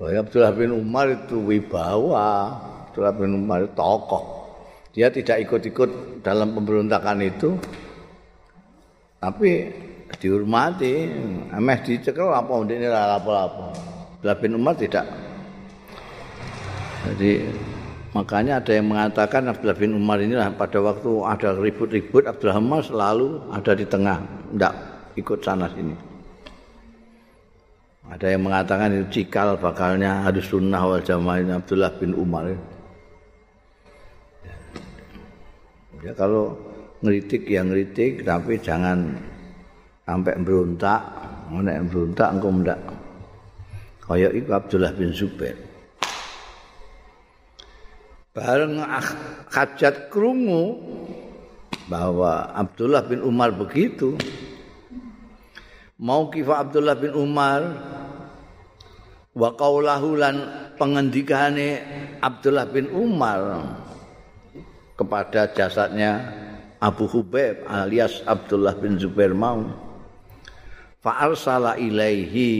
Oh, Abdullah bin Umar itu wibawa, Abdullah bin Umar itu tokoh. Dia tidak ikut-ikut dalam pemberontakan itu, tapi dihormati. Ameh dicekel apa ini apa-apa. Abdullah bin Umar tidak. Jadi makanya ada yang mengatakan Abdullah bin Umar ini pada waktu ada ribut-ribut Abdullah Umar selalu ada di tengah, tidak ikut sana sini. Ada yang mengatakan itu cikal bakalnya harus sunnah wal jamaah Abdullah bin Umar. Ya kalau ngeritik ya ngeritik tapi jangan sampai berontak. Nek berontak engkau ndak. Kayak itu Abdullah bin Zubair. Bareng hajat krungu. Bahwa Abdullah bin Umar begitu. Mau kifa Abdullah bin Umar? Wa qaulahu lan pengendikane Abdullah bin Umar kepada jasadnya Abu Hubaib alias Abdullah bin Zubair mau. Fa arsala ilaihi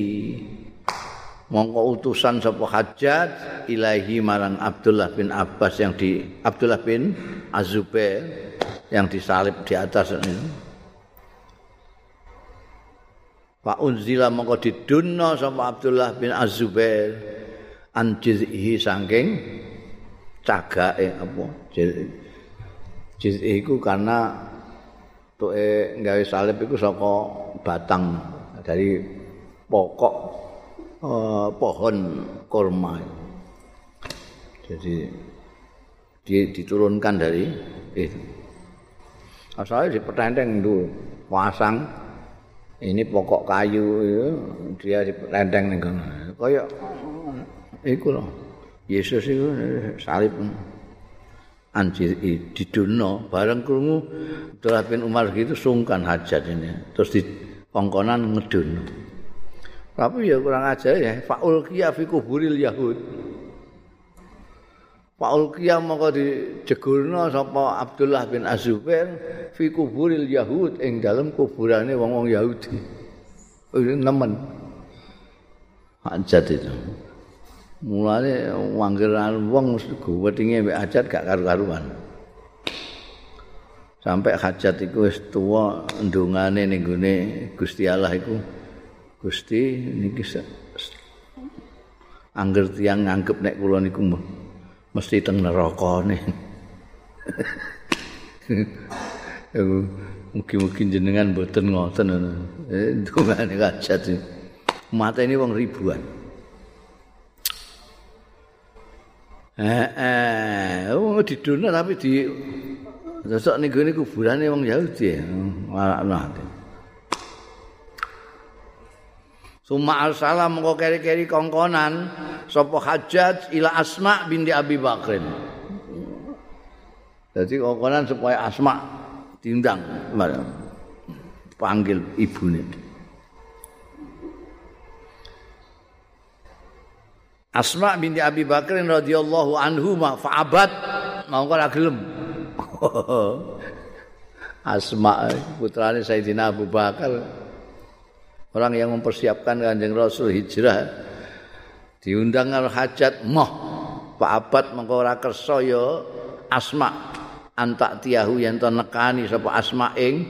mongko utusan sapa hajat ilaihi marang Abdullah bin Abbas yang di Abdullah bin Azubair yang disalib di atas ini. Pak unzila mongko didunno sama Abdullah bin Az-Zubair an jiz'ihi saking cagake apa? Jiz'i iku karena tuke gawe salib iku saka batang. Dari pokok uh, pohon kurma. Jadi diturunkan dari itu asalnya di petenteng dulu pasang. Ini pokok kayu itu dia renteng ning kono. Kaya iku lho. Yesus itu salib. Anjir di bareng krungu Abdullah bin Umar gitu sungkan hajat ini. Terus di pongkonan ngedun tapi ya kurang ajar ya faul kia fi kuburil yahud faul kia maka dijegurno sapa Abdullah bin Azubair fi kuburil yahud ing dalem kuburane wong-wong Yahudi. Ini nemen. Hajat itu. Mulane wanggeran wong guwetinge mek hajat gak karu-karuan. Sampai hajat iku wis tuwa ndungane ning gone Gusti Allah iku. Gusti niki angger tiyang nganggep nek kula niku mesti teng neraka nih. Mungkin-mungkin jenengan mboten ngoten ngono. Eh dungane kajat. Mate ini wong ribuan. Eh eh wong didono tapi di sosok ning gone kuburane wong Yahudi. Malah Suma arsala mengko keri-keri kongkonan. Sapa hajat ila Asma binti Abi Bakrin. Jadi kongkonan supaya Asma diundang panggil ibune. Asma binti Abi Bakar radhiyallahu anhu ma fa'abat. Mau ora gelem. Asma putrane Sayyidina Abu Bakar orang yang mempersiapkan Kanjeng Rasul hijrah diundang al hajat moh fa'abat mengko ora kersa ya Asma antak tiahu yang to nekani sapa asma ing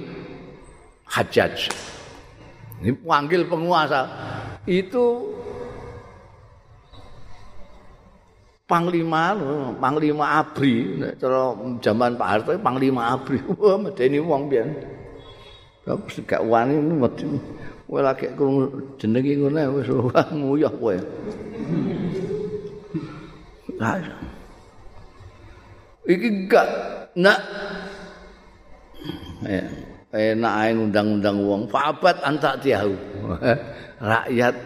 hajaj ini panggil penguasa. Itu panglima panglima abri. Cara zaman Pak Harto panglima abri. Wah medeni wong pian gak wani mesti kowe lagi krungu jenenge ngono wis nguyah kowe. Iki gak nak. Enak ae ngundang-undang wong. Fabat antak tiahu. Rakyat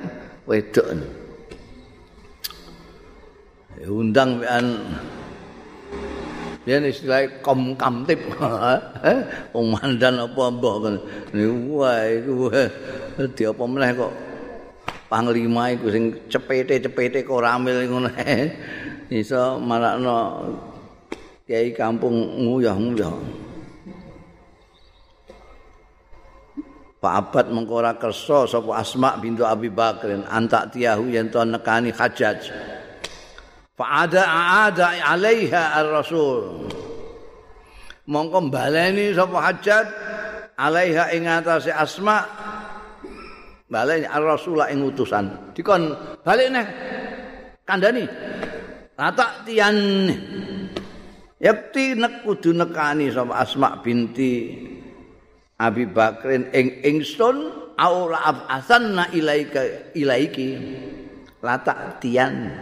wedok. Undang an yen istilah kom kamtip. Mandan apa mbah kan wah iku. Di apa meneh kok? Panglima iku sing cepete-cepete kok ramil ngono. Iso marakno kiai kampung nguyah-nguyah. Pak Abad mengkora kerso sapa Asma bintu Abi Bakrin. Antak tiyahu yen to nekani hajaj. Fa ada ada alaiha ar-rasul. Mongko baleni sapa hajat alaiha ing atase Asma baleni ar-rasul ing utusan. Dikon balik neh kandhani. Rata tiyan Yakti nek kudu nekani sapa Asma binti Abi Bakrin ing ingsun aula asanna ilaika ilaiki lata tian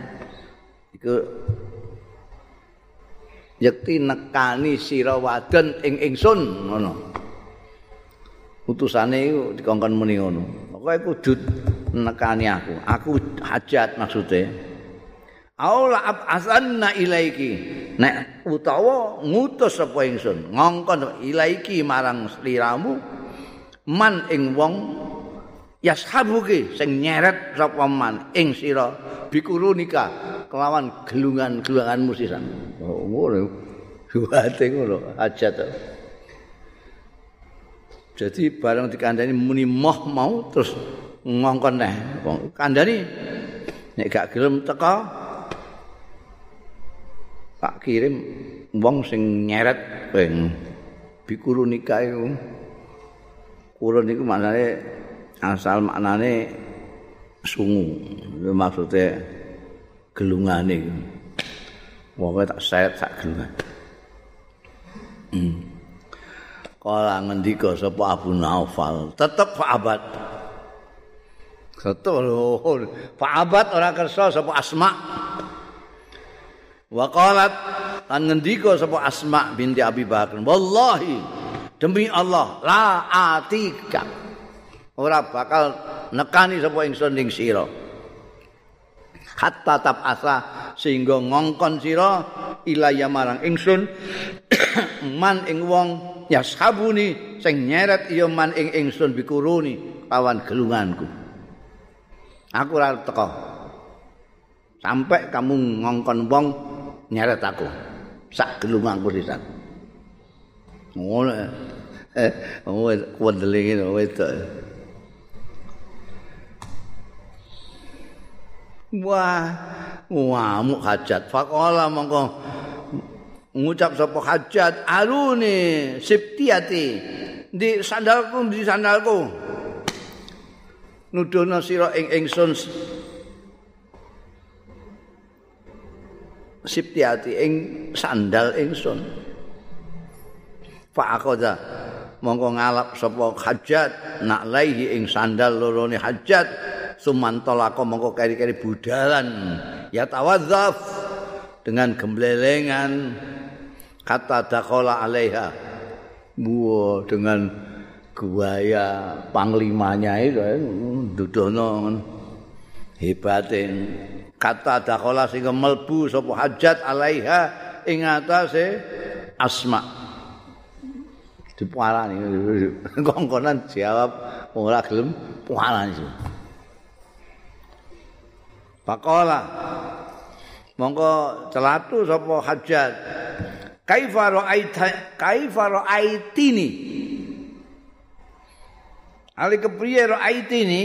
iku yekti nekani sira wadon ing ingsun ngono. Utusane iku dikongkon muni ngono. Pokoke kudu nekani aku. Aku hajat maksude. Aula asanna ilaiki. Nek utawa ngutus sapa ingsun ngongkon ilaiki marang sliramu man ing wong yashabuke sing nyeret sapa man ing sira bikurunika kelawan gelungan-gelunganmu sisan. Oh, ngono. Kuwate ngono hajat. Jadi barang dikandani muni moh mau terus ngongkon neh. Kandani nek gak gelem teka tak kirim wong sing nyeret peng bikuru nikah iku. Kurun niku maknane asal maknane sungu. Itu maksudnya gelungane. Wong tak seret tak gelungan. Hmm. kala ngendika sapa Abu Naufal? Tetep lho, Pak Abad ora kersa sapa Asma' Wa qalat lan ngendika sapa Asma binti Abi Bakar, wallahi demi Allah la atika. Ora bakal nekani sapa ingsun ning sira. Hatta tab asa sehingga ngongkon sira ilaya marang ingsun man ing wong yashabuni sing nyeret iya man ing ingsun bikuruni lawan gelunganku. Aku ora teko. Sampai kamu ngongkon wong nyeret aku sak gelumangku sisan ngono eh oh wendele ngene wedok wah mu hajat. Faqala mongko ngucap sapa hajat? Arune siptiati di sandalku di sandalku. Nudono sira ing ingsun siptiati ing sandal ingsun. Fa akoda mongko ngalap sapa hajat nak laihi ing sandal lorone hajat. Sumantolako mongko keri-keri budalan. Ya tawadzaf dengan gemblelengan. Kata dakola alaiha buah dengan guaya panglimanya itu dudono hebatin. Kata dakola sehingga melbu sapa hajat alaiha ing atase asma dipualani kongkonan jawab ora gelem pualani Pakola mongko celatu sapa hajat kaifa ra'aita kaifa ra'aitini? Ali kepriye ra'aitini?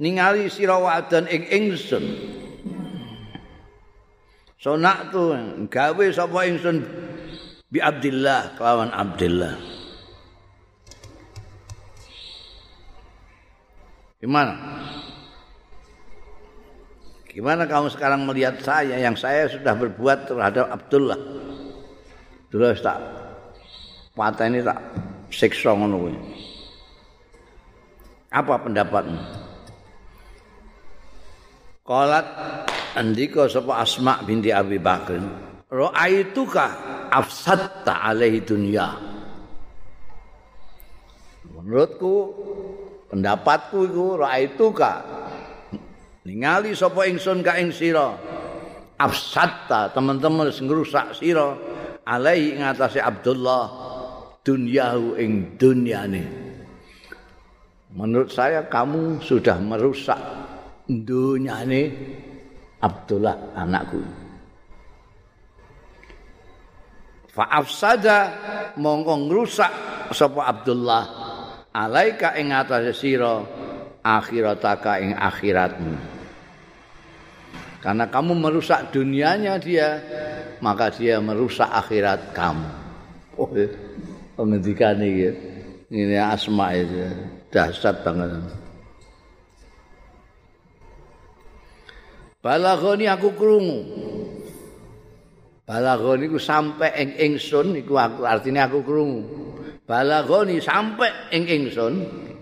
Ningali sira wadon ing ingsun. Sonak tu gawe sapa ingsun? Bi Abdillah kelawan Abdillah. Gimana? Gimana kamu sekarang melihat saya yang saya sudah berbuat terhadap Abdullah? Terus tak patah ini tak siksa ngono Apa pendapatmu? Qalat andika sapa Asma binti Abi Bakar ra'aituka afsatta alaihi dunya menurutku pendapatku iku ra'aituka ningali sapa ingsun ka ing sira? Afsatta teman-teman sing ngrusak sira. Alaihi ing atase Abdullah dunyahu ing dunyane. Menurut saya kamu sudah merusak dunyane Abdullah anakku. Fa'afsada mongko ngrusak sapa Abdullah alaika ing atase sira akhirataka ing akhiratmu. Karena kamu merusak dunianya dia, maka dia merusak akhirat kamu. Oh, pengendikan iki. Ini asma itu. Dahsyat banget. Balaghoni aku krungu Balaghoni ku sampe ing ingsun iku aku artine aku krungu. Balaghoni sampe ing ingsun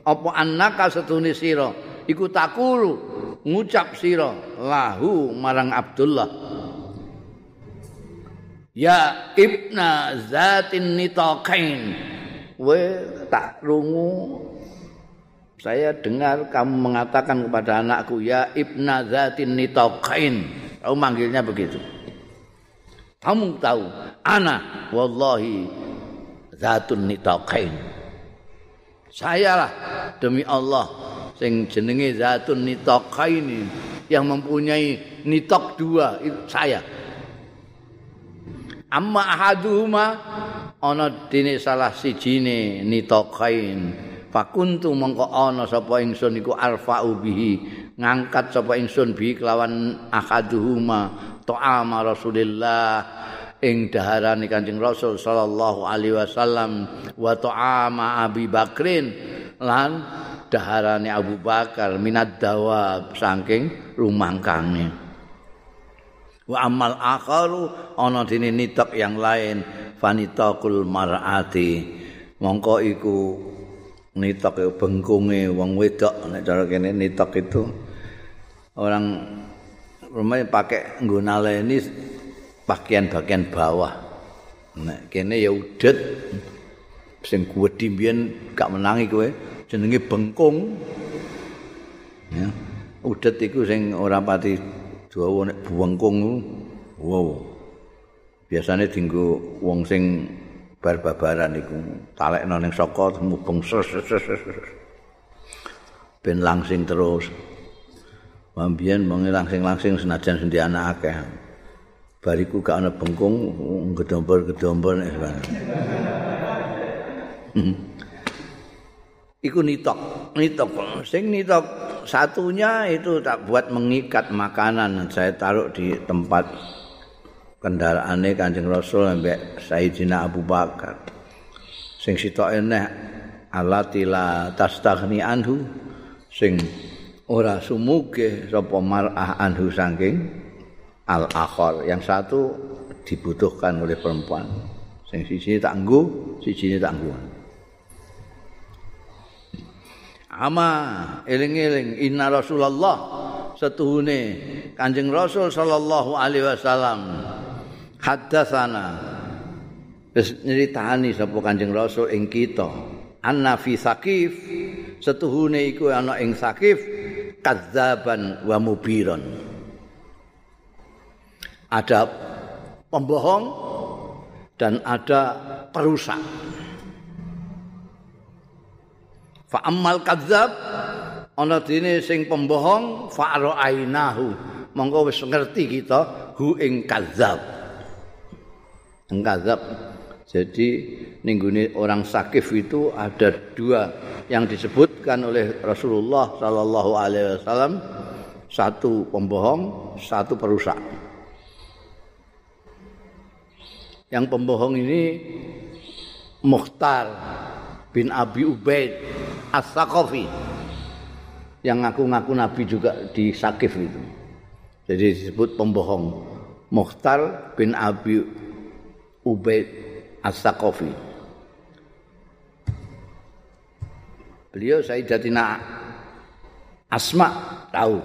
apa annaka setune sira iku takulu ngucap sira lahu marang Abdullah. Ya ibna zatin nitaqain. We tak krungu saya dengar kamu mengatakan kepada anakku ya ibna zatin nitaqain. Kamu manggilnya begitu. kamu tahu ana wallahi zatun nitaqain. Saya lah demi Allah sing jenenge zatun nitaqain yang mempunyai nitok dua itu saya. Amma ahaduhuma ana dene salah sijine nitaqain. Fakuntu mongko ana sapa ingsun iku arfa'u bihi ngangkat sapa ingsun bi kelawan ahaduhuma ta'ama Rasulillah ing daharane Kanjeng Rasul sallallahu alaihi wasallam wa ta'ama Abi Bakrin lan daharane Abu Bakar minad dawab saking rumangkange wa amal akharu ana dene nitok yang lain fanitaqul mar'ati. Mongko iku nitok bengkunge wong wedok nek cara kene nitok itu. Orang rumah pakai ngguna ini bagian-bagian bawah. Nah, kene ya udet sing kuwedi mbiyen gak menangi kowe jenenge bengkung. Ya. Udet iku sing ora pati dawa nek bengkung. Wow. Biasane dinggo wong sing bar-babaran iku talekno ning saka mubeng ben langsing terus. Mambian mengi langsing-langsing senajan sendi anak akeh. Bariku gak ana bengkung gedombor-gedombor nek Iku nitok, nitok. Sing nitok satunya itu tak buat mengikat makanan. Saya taruh di tempat kendaraannya Kanjeng Rasul sampai Sayyidina Abu Bakar. Sing sitok eneh alatila tastaghni anhu sing ora sumuge sapa mar'ah anhu saking al akhir yang satu dibutuhkan oleh perempuan. Tak nggo siji tak nggo. Ama eling-eling inna rasulullah setuhune kanjeng rasul sallallahu alaihi wasallam haddatsana. Wis nyeritani sapa kanjeng rasul ing kita. Anna fi sakif setuhune iku ana ing sakif kadzaban wa mubiron. Ada pembohong dan ada perusak. Fa ammal kadzab ana dene sing pembohong fa ra'ainahu. Monggo wis ngerti kita hu ing kadzab. Ing kadzab Jadi ningguni orang sakif itu ada dua yang disebutkan oleh Rasulullah Sallallahu Alaihi Wasallam satu pembohong, satu perusak. Yang pembohong ini Mukhtar bin Abi Ubaid As-Saqafi yang ngaku-ngaku Nabi juga di Sakif itu. Jadi disebut pembohong. Mukhtar bin Abi Ubaid As-Saqafi. Beliau Sayyidatina Asma tahu.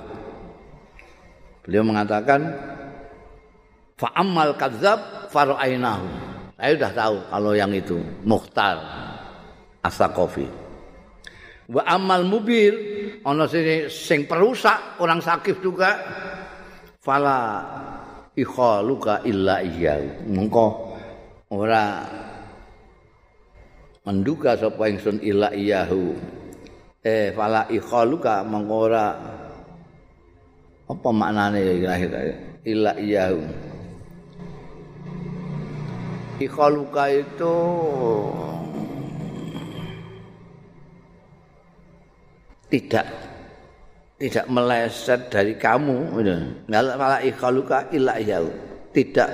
Beliau mengatakan fa'ammal kadzab fara'ainahu. Saya sudah tahu kalau yang itu Mukhtar As-Saqafi. Wa amal mubir ana sing sing perusak orang sakit juga fala ikhaluka illa iyyahu. Mengko ora menduga sapa ingsun ila iyahu eh fala ikhaluka mengora Apa maknane kira-kira illa iyahu? Ikhaluka itu tidak tidak meleset dari kamu malah ikhaluka illa iyahu tidak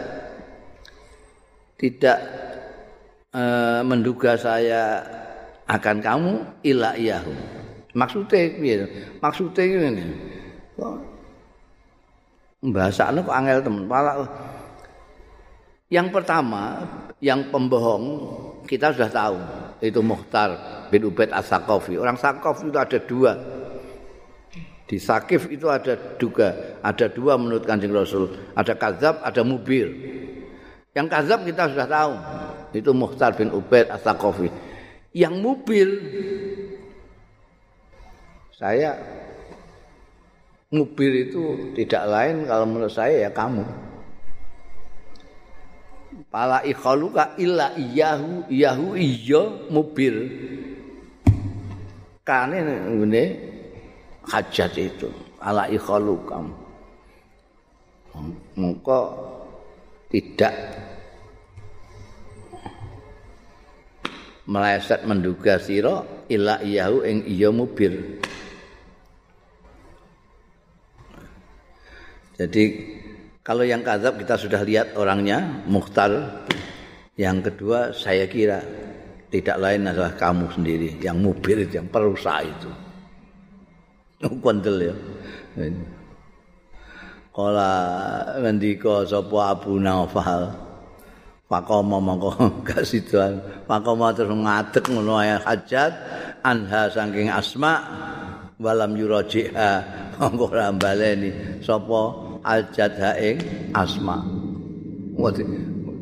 tidak uh, menduga saya akan kamu illa iyahu. Maksudnya piye maksudnya ngene bahasane kok angel temen. Malah yang pertama yang pembohong kita sudah tahu. Itu Muhtar bin Ubaid As-Saqafi. Orang Saqaf itu ada dua. Di Sakif itu ada juga ada dua menurut Kanjeng Rasul. Ada Kazab ada Mubir. Yang Kazab kita sudah tahu. Itu Muhtar bin Ubaid As-Saqafi. Yang Mubir saya Mubir itu tidak lain kalau menurut saya ya kamu. Pala ikhaluka illa iyahu iyahu iya mubir. Kane ngene hajat itu ala ikhaluka. Mengko tidak meleset menduga sira illa iyahu ing iya mubir. Jadi kalau yang kadzab kita sudah lihat orangnya muhtar. Yang kedua saya kira tidak lain adalah kamu sendiri yang mobil yang perusahaan itu. Kondel ya. Kala ngendika sapa Abu Naufal Fakoma mongko gak sidoan. Fakoma terus ngadeg ngono hajat anha saking asma walam yurajiha mongko ora baleni sapa al-jadha ing asma.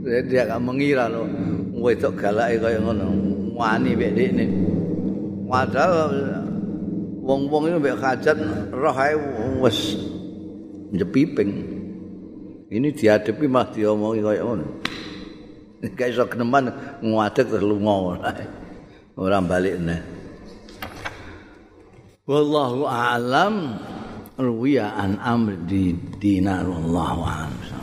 Dia gak mengira lo wedok galake kaya ngono. Wani mek dekne. Padahal wong-wong itu mek hajat roh ae wis njepiping. Ini dihadapi mah diomongi kaya ngono. Gak iso keneman ngadeg terus lunga. Ora balik neh. Wallahu a'lam. Ruwiya an amr di dinar wallahu a'lam